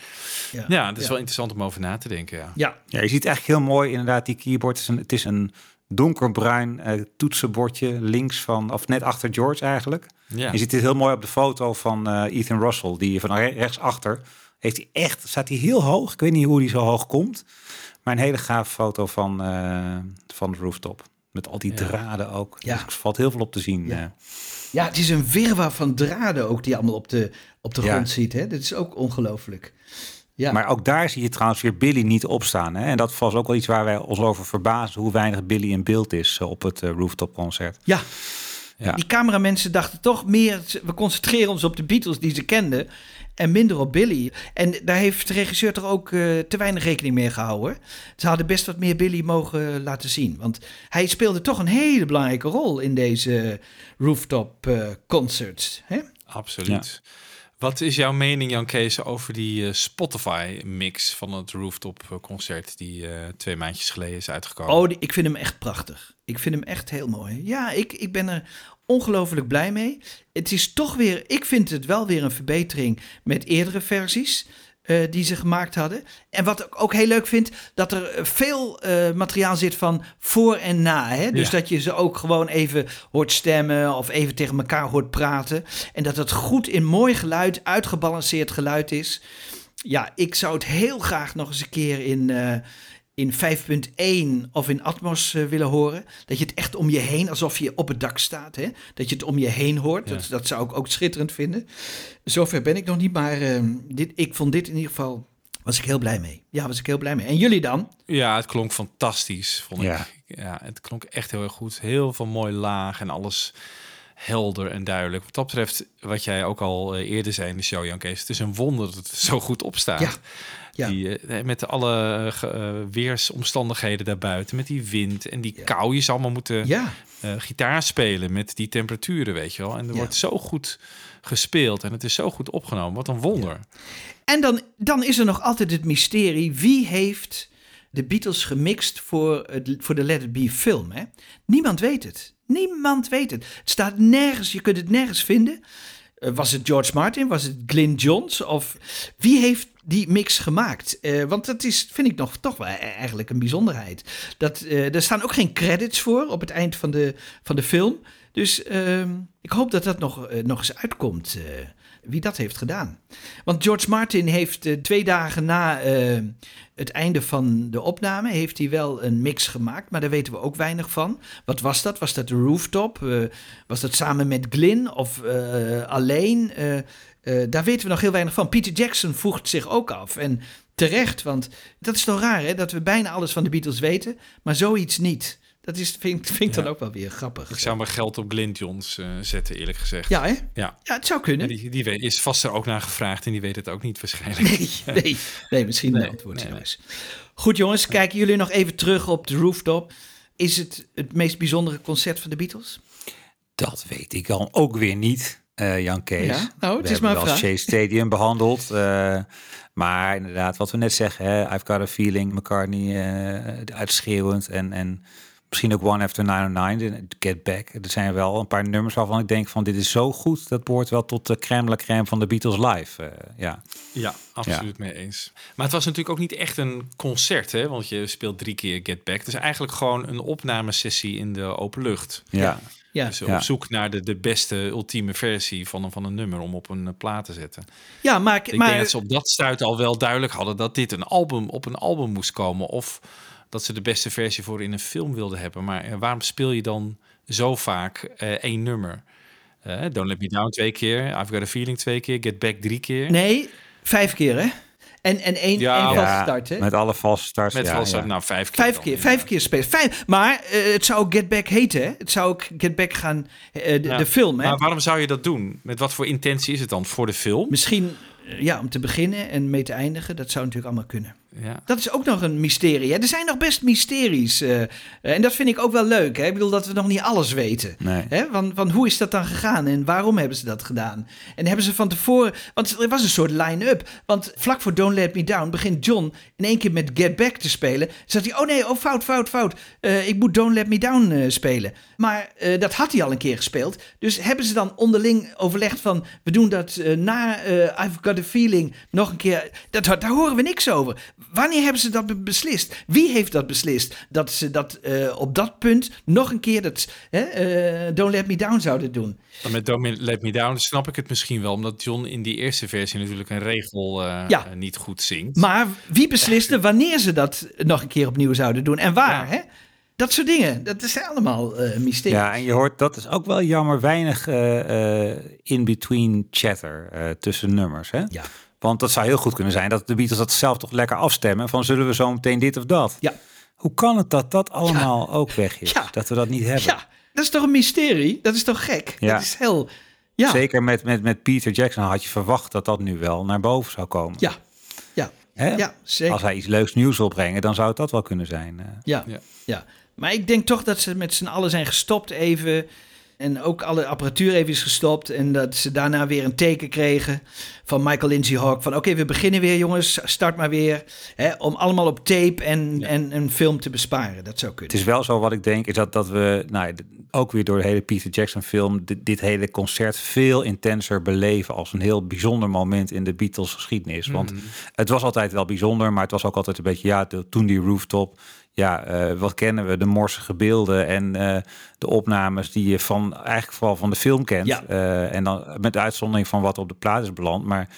ja. Ja. het is Ja. wel interessant om over na te denken, ja. Ja. Ja, je ziet eigenlijk heel mooi inderdaad die keyboard. Het is een, het is een donkerbruin eh, toetsenbordje links van, of net achter George eigenlijk. Ja. Je ziet dit heel mooi op de foto van eh, Ethan Russell, die van re- rechtsachter heeft hij echt, staat hij heel hoog. Ik weet niet hoe hij zo hoog komt, maar een hele gaaf foto van, eh, van de rooftop. Met al die Ja. draden ook. Ja. Dus er valt heel veel op te zien. eh. Ja, het is een wirwar van draden ook die je allemaal op de, op de Ja. grond ziet. Hè? Dat is ook ongelooflijk. Ja. Maar ook daar zie je trouwens weer Billy niet opstaan. Hè? En dat was ook wel iets waar wij ons over verbazen, hoe weinig Billy in beeld is eh, op het eh, rooftop concert. Ja. Ja. Die cameramensen dachten toch meer, we concentreren ons op de Beatles die ze kenden en minder op Billy. En daar heeft de regisseur toch ook eh, te weinig rekening mee gehouden. Ze hadden best wat meer Billy mogen laten zien. Want hij speelde toch een hele belangrijke rol in deze rooftop eh, concerts. Hè? Absoluut. Wat is jouw mening, Jan Kees, over die eh, Spotify-mix van het Rooftop-concert die eh, twee maandjes geleden is uitgekomen? Oh, die- ik vind hem echt prachtig. Ik vind hem echt heel mooi. Ja, ik, ik ben er ongelooflijk blij mee. Het is toch weer, ik vind het wel weer een verbetering met eerdere versies. eh, die ze gemaakt hadden. En wat ik ook heel leuk vind, dat er veel eh, materiaal zit van voor en na. Hè? Dus Ja. dat je ze ook gewoon even hoort stemmen of even tegen elkaar hoort praten. En dat het goed in mooi geluid, uitgebalanceerd geluid is. Ja, ik zou het heel graag nog eens een keer in, eh, in 5.1 of in Atmos eh, willen horen. Dat je het echt om je heen, alsof je op het dak staat. Hè? Dat je het om je heen hoort. Ja. Dat, dat zou ik ook schitterend vinden. Zover ben ik nog niet, maar eh, dit, ik vond dit in ieder geval... Was ik heel blij mee. Ja, was ik heel blij mee. En jullie dan? Ja, het klonk fantastisch, vond Ja. ik. Ja, het klonk echt heel erg goed. Heel veel mooi laag en alles helder en duidelijk. Wat dat betreft, wat jij ook al eh, eerder zei in de show, Jan Kees, het is een wonder dat het zo goed opstaat. Ja. Ja. Die, eh, met alle eh, eh, weersomstandigheden daarbuiten, met die wind en die kou. Je zou allemaal moeten gitaar spelen met die temperaturen, weet je wel. En er wordt zo goed gespeeld en het is zo goed opgenomen. Wat een wonder. En dan, dan is er nog altijd het mysterie. Wie heeft de Beatles gemixt voor, het, voor de Let It Be film? Hè? Niemand weet het. Niemand weet het. Het staat nergens. Je kunt het nergens vinden. Was het George Martin? Was het Glyn Johns? Of wie heeft die mix gemaakt? Eh, want dat is, vind ik nog toch wel e- eigenlijk een bijzonderheid. Dat, eh, er staan ook geen credits voor op het eind van de, van de film. Dus ehm, ik hoop dat dat nog, eh, nog eens uitkomt. wie dat heeft gedaan. Want George Martin heeft twee dagen na het einde van de opname... heeft hij wel een mix gemaakt, maar daar weten we ook weinig van. Wat was dat? Was dat de rooftop? Was dat samen met Glyn of alleen? Eh, daar weten we nog heel weinig van. Peter Jackson voegt zich ook af. En terecht, want dat is toch raar hè? dat we bijna alles van de Beatles weten... maar zoiets niet. Dat is, vind, vind ik dan Ja. ook wel weer grappig. Ik zou mijn geld op Glyn Johns eh, zetten, eerlijk gezegd. Ja, hè? Ja. Ja, het zou kunnen. En die, die weet- is vast er ook naar gevraagd en die weet het ook niet waarschijnlijk. Nee, nee, nee misschien Nee, een antwoord nee. Goed jongens, kijken jullie nog even terug op de rooftop. Is het het meest bijzondere concert van de Beatles? Dat weet ik al ook weer niet, eh, Jan Kees. Ja, nou, het we is maar wel vraag. Shea Stadium behandeld. eh, maar inderdaad, wat we net zeggen, hè, I've got a feeling, McCartney eh, uitschreeuwend en, en misschien ook One After 909, de Get Back. Er zijn wel een paar nummers waarvan ik denk van dit is zo goed, dat behoort wel tot de crème la crème van de Beatles live. eh, ja. Ja, absoluut mee eens. Maar het was natuurlijk ook niet echt een concert, hè? Want je speelt drie keer Get Back. Het is eigenlijk gewoon een opnamesessie in de open lucht. Ja. Ja. Dus op Ja. zoek naar de, de beste ultieme versie van een, van een nummer om op een eh, plaat te zetten. Ja, maar, Ik maar denk dat ze op dat stuit al wel duidelijk hadden dat dit een album op een album moest komen. Of dat ze de beste versie voor in een film wilden hebben. Maar eh, waarom speel je dan zo vaak eh, één nummer? Don't Let Me Down twee keer, I've Got a Feeling twee keer, Get Back drie keer. nee, vijf keer hè? En, en één, Ja, één valse Ja, start hè? met alle valse starts. Met ja, valse ja. nou vijf keer. Vijf dan, keer, ja. vijf keer spelen. Vijf, maar eh, het zou Get Back heten, hè? Het zou ook Get Back gaan, eh, de, Ja. de film, hè? Maar waarom zou je dat doen? Met wat voor intentie is het dan? Voor de film? Misschien, eh, ja, om te beginnen en mee te eindigen, dat zou natuurlijk allemaal kunnen. Ja. Dat is ook nog een mysterie. Hè? Er zijn nog best mysteries. eh, en dat vind ik ook wel leuk. Hè? Ik bedoel dat we nog niet alles weten. Nee. Hè? Van, van hoe is dat dan gegaan en waarom hebben ze dat gedaan? En hebben ze van tevoren. Want er was een soort line-up. Want vlak voor Don't Let Me Down begint John in één keer met Get Back te spelen. Zegt hij: Oh nee, oh fout, fout, fout. Eh, ik moet Don't Let Me Down eh, spelen. Maar eh, dat had hij al een keer gespeeld. Dus hebben ze dan onderling overlegd van. We doen dat eh, na eh, I've Got a Feeling nog een keer. Dat, daar horen we niks over. Wanneer hebben ze dat be- beslist? Wie heeft dat beslist? Dat ze dat eh, op dat punt nog een keer dat, hè, eh, Don't Let Me Down zouden doen. Maar met Don't Let Me Down snap ik het misschien wel. Omdat John in die eerste versie natuurlijk een regel eh, Ja. niet goed zingt. Maar wie besliste wanneer ze dat nog een keer opnieuw zouden doen en waar? Hè? Dat soort dingen. Dat zijn allemaal eh mysteries. Ja, en je hoort, dat is ook wel jammer, weinig eh, eh, in-between chatter eh, tussen nummers. Hè? Ja. Want dat zou heel goed kunnen zijn dat de Beatles dat zelf toch lekker afstemmen. Van zullen we zo meteen dit of dat? Ja. Hoe kan het dat dat allemaal ook weg is? Ja. Dat we dat niet hebben? Ja, dat is toch een mysterie? Dat is toch gek? Ja. Dat is heel... Ja, Zeker met, met, met Peter Jackson had je verwacht dat dat nu wel naar boven zou komen. ja, ja, Hè? ja zeker. Als hij iets leuks nieuws wil brengen, dan zou het dat wel kunnen zijn. eh. Ja, Ja. ja. Maar ik denk toch dat ze met z'n allen zijn gestopt even. En ook alle apparatuur even is gestopt. En dat ze daarna weer een teken kregen van Michael Lindsay Hawk. Van oké, we beginnen weer jongens, start maar weer. Hè, om allemaal op tape en, en een film te besparen. Dat zou kunnen. Het is wel zo wat ik denk, is dat, dat we nou, ook weer door de hele Peter Jackson film dit, dit hele concert veel intenser beleven als een heel bijzonder moment in de Beatles geschiedenis. Want Mhm. het was altijd wel bijzonder, maar het was ook altijd een beetje, ja, de- toen die rooftop. Ja, eh, wat kennen we? De morsige beelden en eh, de opnames die je van eigenlijk vooral van de film kent. Ja. Eh, en dan met uitzondering van wat op de plaat is beland. Maar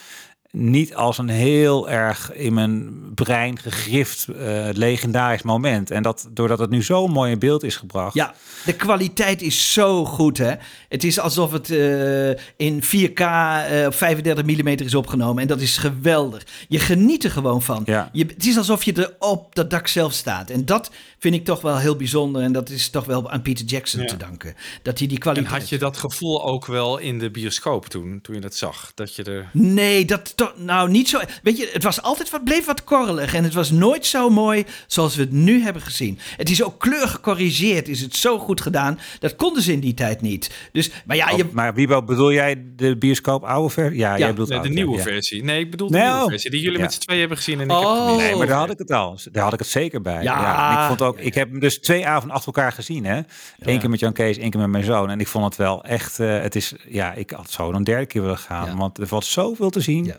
niet als een heel erg in mijn brein gegrift eh, legendarisch moment. En dat doordat het nu zo mooi in beeld is gebracht. Ja, de kwaliteit is zo goed, hè. Het is alsof het eh, in 4K eh, op 35 mm is opgenomen. En dat is geweldig. Je geniet er gewoon van. Ja. Je, het is alsof je er op dat dak zelf staat. En dat vind ik toch wel heel bijzonder. En dat is toch wel aan Peter Jackson Ja. te danken. Dat hij die En kwaliteit... had je dat gevoel ook wel in de bioscoop toen, toen je dat zag? Dat je er... Nee, dat toch, nou niet zo. Weet je, het was altijd wat, bleef wat korrelig. En het was nooit zo mooi zoals we het nu hebben gezien. Het is ook kleur gecorrigeerd, is het zo goed gedaan. Dat konden ze in die tijd niet. Dus, maar ja, je, Oh, maar Wiebo, bedoel jij de bioscoop oude versie? Ja, jij bedoelt Nee, de nieuwe ja. versie. Nee, ik bedoel de Nee, nieuwe oh. versie. Die jullie Ja. met z'n tweeën hebben gezien en ik heb Oh. gemist. Nee, maar daar had ik het al. Daar had ik het zeker bij. Ja. Ja. ik vond ook, ik heb hem dus twee avonden achter elkaar gezien, hè? Eén keer met Jan Kees, één keer met mijn zoon. En ik vond het wel echt. eh, het is, ja, ik had zo een derde keer willen gaan, want er valt zoveel te zien.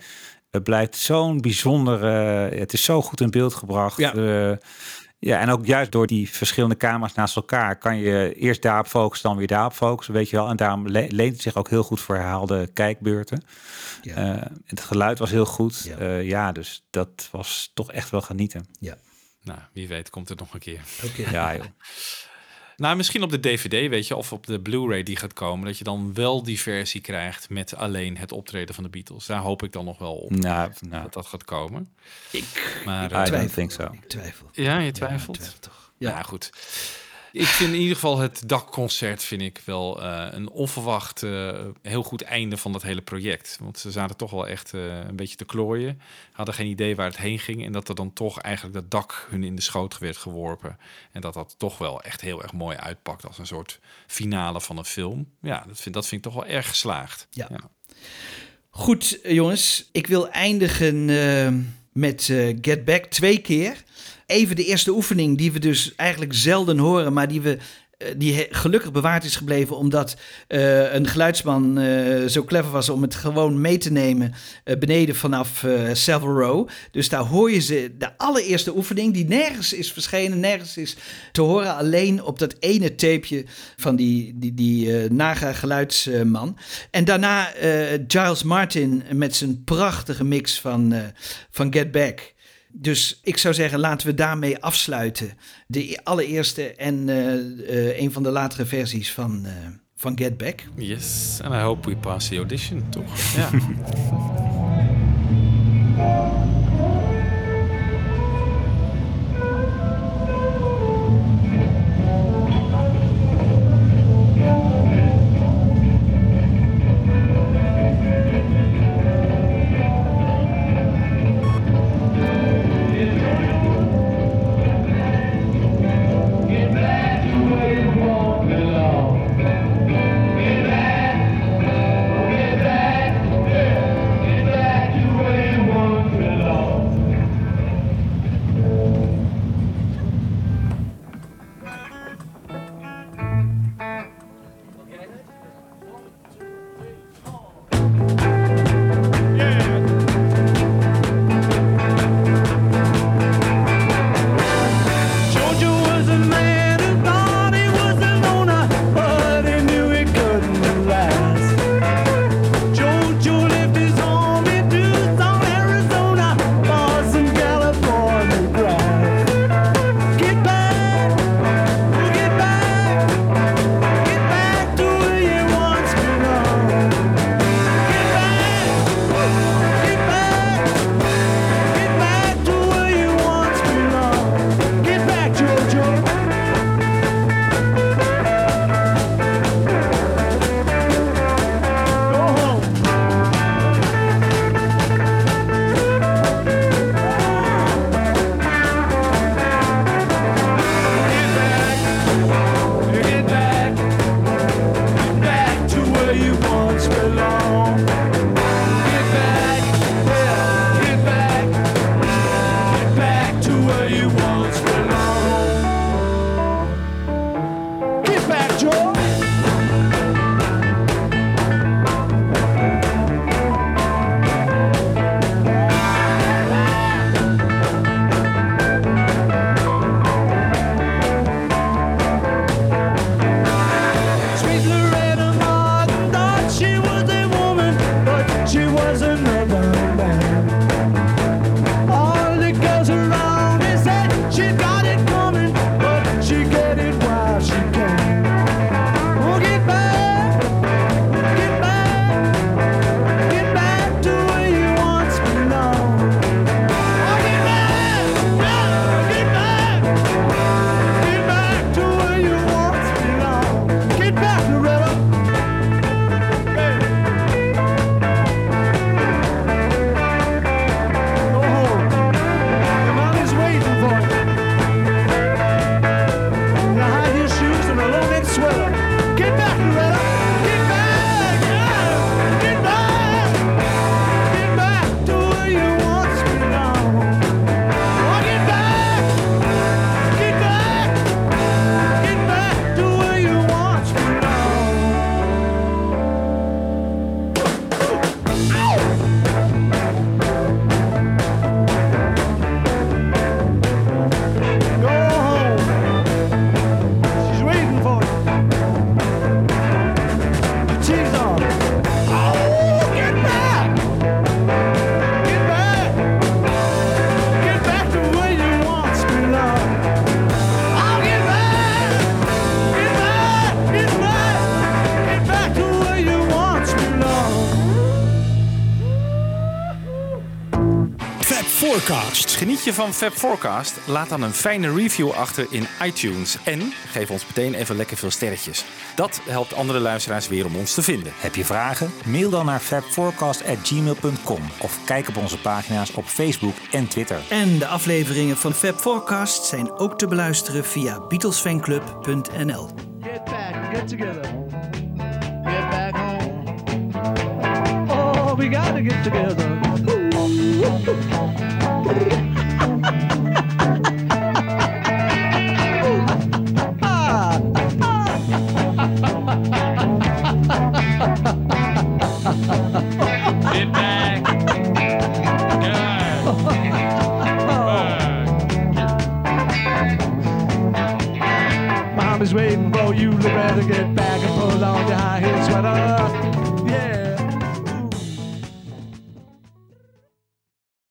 Het blijft zo'n bijzonder. eh, het is zo goed in beeld gebracht. Ja. ja, en ook juist door die verschillende camera's naast elkaar kan je eerst daarop focussen, dan weer daarop focussen, weet je wel. En daarom le- leent het zich ook heel goed voor herhaalde kijkbeurten. Eh, het geluid was heel goed. Ja. ja, dus dat was toch echt wel genieten. Ja. Nou, wie weet komt het nog een keer. Oké. Ja, joh. Nou, misschien op de DVD, weet je, of op de Blu-ray die gaat komen, dat je dan wel die versie krijgt met alleen het optreden van de Beatles. Daar hoop ik dan nog wel op Nou, nou. dat dat gaat komen. Ik, maar, I eh, don't think so. Ik twijfel. Ja, je twijfelt? Ja, toch. Ja, Nou, goed. Ik vind in ieder geval het dakconcert vind ik wel eh, een onverwacht eh, heel goed einde van dat hele project. Want ze zaten toch wel echt eh, een beetje te klooien. Hadden geen idee waar het heen ging. En dat er dan toch eigenlijk dat dak hun in de schoot werd geworpen. En dat dat toch wel echt heel erg mooi uitpakt als een soort finale van een film. Ja, dat vind, dat vind ik toch wel erg geslaagd. Ja. Goed, eh, jongens. Ik wil eindigen met Get Back twee keer. Even de eerste oefening die we dus eigenlijk zelden horen, maar die we eh, die gelukkig bewaard is gebleven omdat eh, een geluidsman eh, zo clever was om het gewoon mee te nemen beneden vanaf Savile Row. Dus daar hoor je ze, de allereerste oefening die nergens is verschenen, nergens is te horen, alleen op dat ene tapeje van die, die, die naga geluidsman. En daarna Giles Martin met zijn prachtige mix van, van Get Back. Dus ik zou zeggen, laten we daarmee afsluiten. De allereerste en eh, eh, een van de latere versies van, eh, van Get Back. Yes, and I hope we pass the audition, toch? Ja. je van Fab Forecast? Laat dan een fijne review achter in iTunes. En geef ons meteen even lekker veel sterretjes. Dat helpt andere luisteraars weer om ons te vinden. Heb je vragen? Mail dan naar fabforecast.gmail.com of kijk op onze pagina's op Facebook en Twitter. En de afleveringen van Fab Forecast zijn ook te beluisteren via beatlesfanclub.nl. Get back, get. Get back. Oh, we gotta get together.